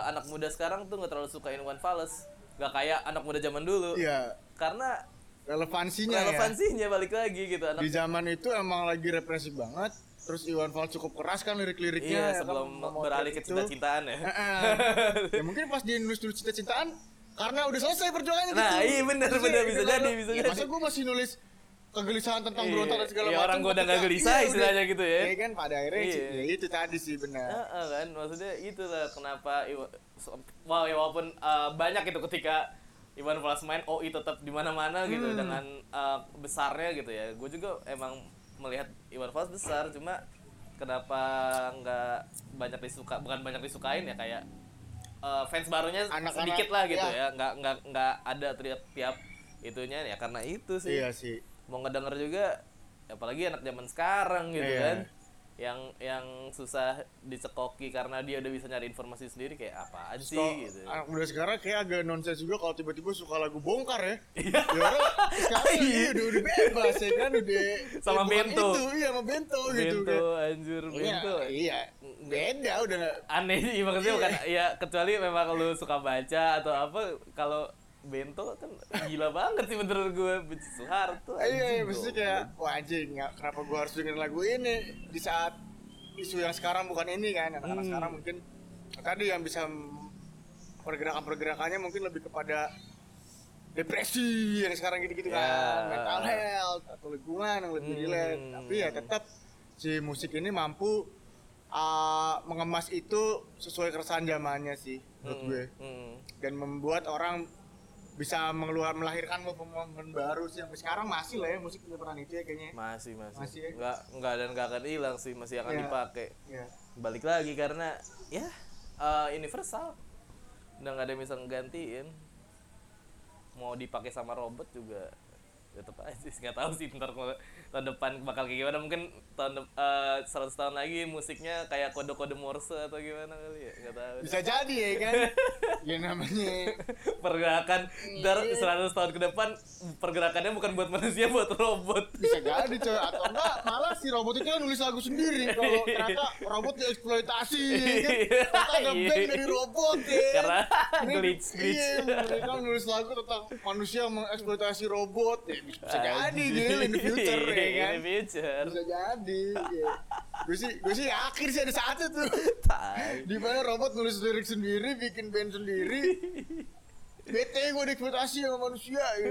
Speaker 2: anak muda sekarang tuh nggak terlalu suka Iwan Fals nggak kayak anak muda zaman dulu
Speaker 1: Iya,
Speaker 2: karena
Speaker 1: relevansinya ya
Speaker 2: relevansinya balik lagi gitu anak
Speaker 1: di zaman itu emang lagi represif banget terus Iwan Fals cukup keras kan lirik-liriknya
Speaker 2: iya
Speaker 1: ya kan,
Speaker 2: sebelum
Speaker 1: memotret
Speaker 2: beralih ke cinta-cintaan ya
Speaker 1: ya mungkin pas dia nulis nulis cinta-cintaan karena udah selesai perjuangannya
Speaker 2: Nah,
Speaker 1: gitu.
Speaker 2: iya bener,
Speaker 1: Maksudnya,
Speaker 2: bener, bisa
Speaker 1: gitu
Speaker 2: jadi,
Speaker 1: kan,
Speaker 2: bisa
Speaker 1: ya,
Speaker 2: jadi.
Speaker 1: Masa gue masih nulis kegelisahan tentang
Speaker 2: Iya,
Speaker 1: berontak dan segala
Speaker 2: iya,
Speaker 1: macam.
Speaker 2: orang gua udah nggak gelisah
Speaker 1: iya,
Speaker 2: istilahnya gitu ya.
Speaker 1: Iya kan pada akhirnya
Speaker 2: Iya.
Speaker 1: ya itu tadi sih benar.
Speaker 2: Heeh, kan maksudnya itu lah kenapa Iwa- so- wow ya walaupun uh, banyak itu ketika Iwan Fals main OI tetap di mana-mana gitu
Speaker 1: Hmm.
Speaker 2: dengan uh, besarnya gitu ya. Gue juga emang melihat Iwan Fals besar cuma kenapa nggak banyak disuka bukan banyak disukain ya kayak uh, fans barunya
Speaker 1: Anak-anak,
Speaker 2: sedikit lah gitu
Speaker 1: ya.
Speaker 2: ya nggak nggak nggak ada tiap tiap itunya ya karena itu sih
Speaker 1: Iya sih.
Speaker 2: mau ngedenger juga apalagi anak zaman sekarang gitu
Speaker 1: Iya.
Speaker 2: kan yang yang susah dicekoki karena dia udah bisa nyari informasi sendiri kayak apaan sih
Speaker 1: Kalau
Speaker 2: gitu
Speaker 1: muda sekarang kayak agak nonsens juga kalau tiba-tiba suka lagu bongkar ya.
Speaker 2: Iya.
Speaker 1: ya sekarang iya, udah, udah bebas ya kan udah
Speaker 2: Sama
Speaker 1: ya,
Speaker 2: bento.
Speaker 1: Itu iya sama bento, gitu
Speaker 2: bento
Speaker 1: kan.
Speaker 2: anjir
Speaker 1: Iya,
Speaker 2: bento
Speaker 1: iya. Beda udah
Speaker 2: aneh sih maksudnya bukan ya kecuali memang lu suka baca atau apa kalau bento kan gila banget sih menurut gue benci Soeharto
Speaker 1: Iya, iya,
Speaker 2: goblok.
Speaker 1: kayak wah anjing, kenapa gua harus dengerin lagu ini di saat isu yang sekarang bukan ini kan, anak-anak
Speaker 2: Hmm.
Speaker 1: sekarang mungkin tadi yang bisa pergerakan-pergerakannya mungkin lebih kepada depresi yang sekarang gitu-gitu
Speaker 2: Ya.
Speaker 1: kan, mental health atau lingkungan yang lebih
Speaker 2: Hmm.
Speaker 1: relate. Tapi ya tetap si musik ini mampu uh, mengemas itu sesuai keresahan zamannya sih menurut
Speaker 2: Hmm,
Speaker 1: gue
Speaker 2: hmm.
Speaker 1: dan membuat orang bisa mengeluar melahirkan movement baru sih. Sampai sekarang masih lah ya musik punya peran itu ya kayaknya
Speaker 2: masih masih,
Speaker 1: Masih ya?
Speaker 2: nggak nggak dan nggak akan hilang sih masih akan
Speaker 1: Iya.
Speaker 2: dipakai.
Speaker 1: Ya
Speaker 2: balik lagi karena ya eh, universal. Udah nggak ada yang bisa ngegantiin. Mau dipakai sama robot juga tetap aja sih. Nggak tahu sih ntar tahun depan bakal kayak gimana. Mungkin tahun dep- eh, 100 tahun lagi musiknya kayak kode-kode Morse atau gimana kali ya? Nggak tahu.
Speaker 1: Bisa jadi ya kan? Ya namanya.
Speaker 2: Pergerakan
Speaker 1: Iya.
Speaker 2: 100 tahun ke depan pergerakannya bukan buat manusia buat robot.
Speaker 1: Bisa jadi coy. Atau enggak malah si robot itu kan nulis lagu sendiri. Kalau ternyata robot dieksploitasi ya kan? Ternyata ada
Speaker 2: Iya.
Speaker 1: band dari robot ya
Speaker 2: karena
Speaker 1: Ini-
Speaker 2: glitch glitch.
Speaker 1: iya mereka nulis lagu tentang manusia mengeksploitasi robot. Ya, bisa jadi gitu in the future ya kan?
Speaker 2: in the future.
Speaker 1: Bisa jadi ya. gue sih gue sih yakin sih ada saatnya tuh di mana robot nulis lirik sendiri bikin band sendiri bete gue dieksploitasi sama manusia ya.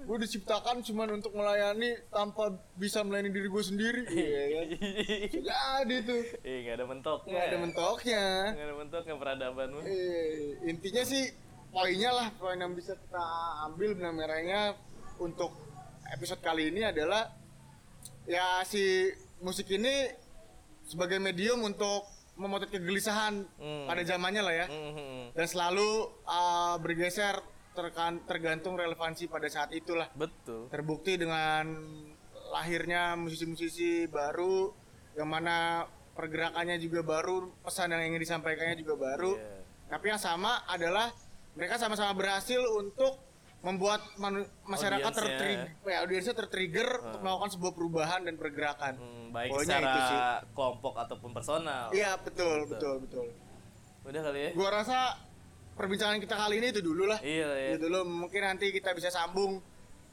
Speaker 1: gue diciptakan cuma untuk melayani tanpa bisa melayani diri gue sendiri ya kan jadi tuh
Speaker 2: Ih, gak ada mentoknya.
Speaker 1: nggak ada mentoknya
Speaker 2: Nggak ada mentoknya peradaban mah.
Speaker 1: eh, intinya sih poinnya lah poin yang bisa kita ambil benang merahnya untuk episode kali ini adalah ya si musik ini sebagai medium untuk memotret kegelisahan
Speaker 2: Hmm.
Speaker 1: pada zamannya lah ya
Speaker 2: Mhm.
Speaker 1: dan selalu uh, bergeser terkan tergantung relevansi pada saat itulah
Speaker 2: betul
Speaker 1: terbukti dengan lahirnya musisi-musisi baru yang mana pergerakannya juga baru pesan yang ingin disampaikannya juga baru
Speaker 2: Iya.
Speaker 1: tapi yang sama adalah mereka sama-sama berhasil untuk membuat masyarakat tertrigger ya, audiensnya tertrigger untuk melakukan sebuah perubahan dan pergerakan.
Speaker 2: Hmm, baik
Speaker 1: Pokoknya
Speaker 2: secara
Speaker 1: itu sih.
Speaker 2: kelompok ataupun personal.
Speaker 1: Iya betul betul betul.
Speaker 2: Udah kali ya?
Speaker 1: Gua rasa perbincangan kita kali ini itu dulu lah.
Speaker 2: Iya ya
Speaker 1: Itu dulu mungkin nanti kita bisa sambung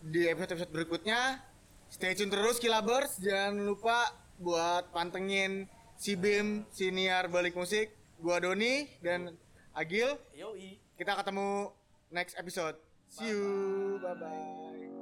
Speaker 1: di episode-episode berikutnya. Stay tune terus Kilabers, jangan lupa buat pantengin si Bim, siniar balik musik, gua Doni dan Agil.
Speaker 2: yoi.
Speaker 1: Kita ketemu next episode. See you. Bye bye.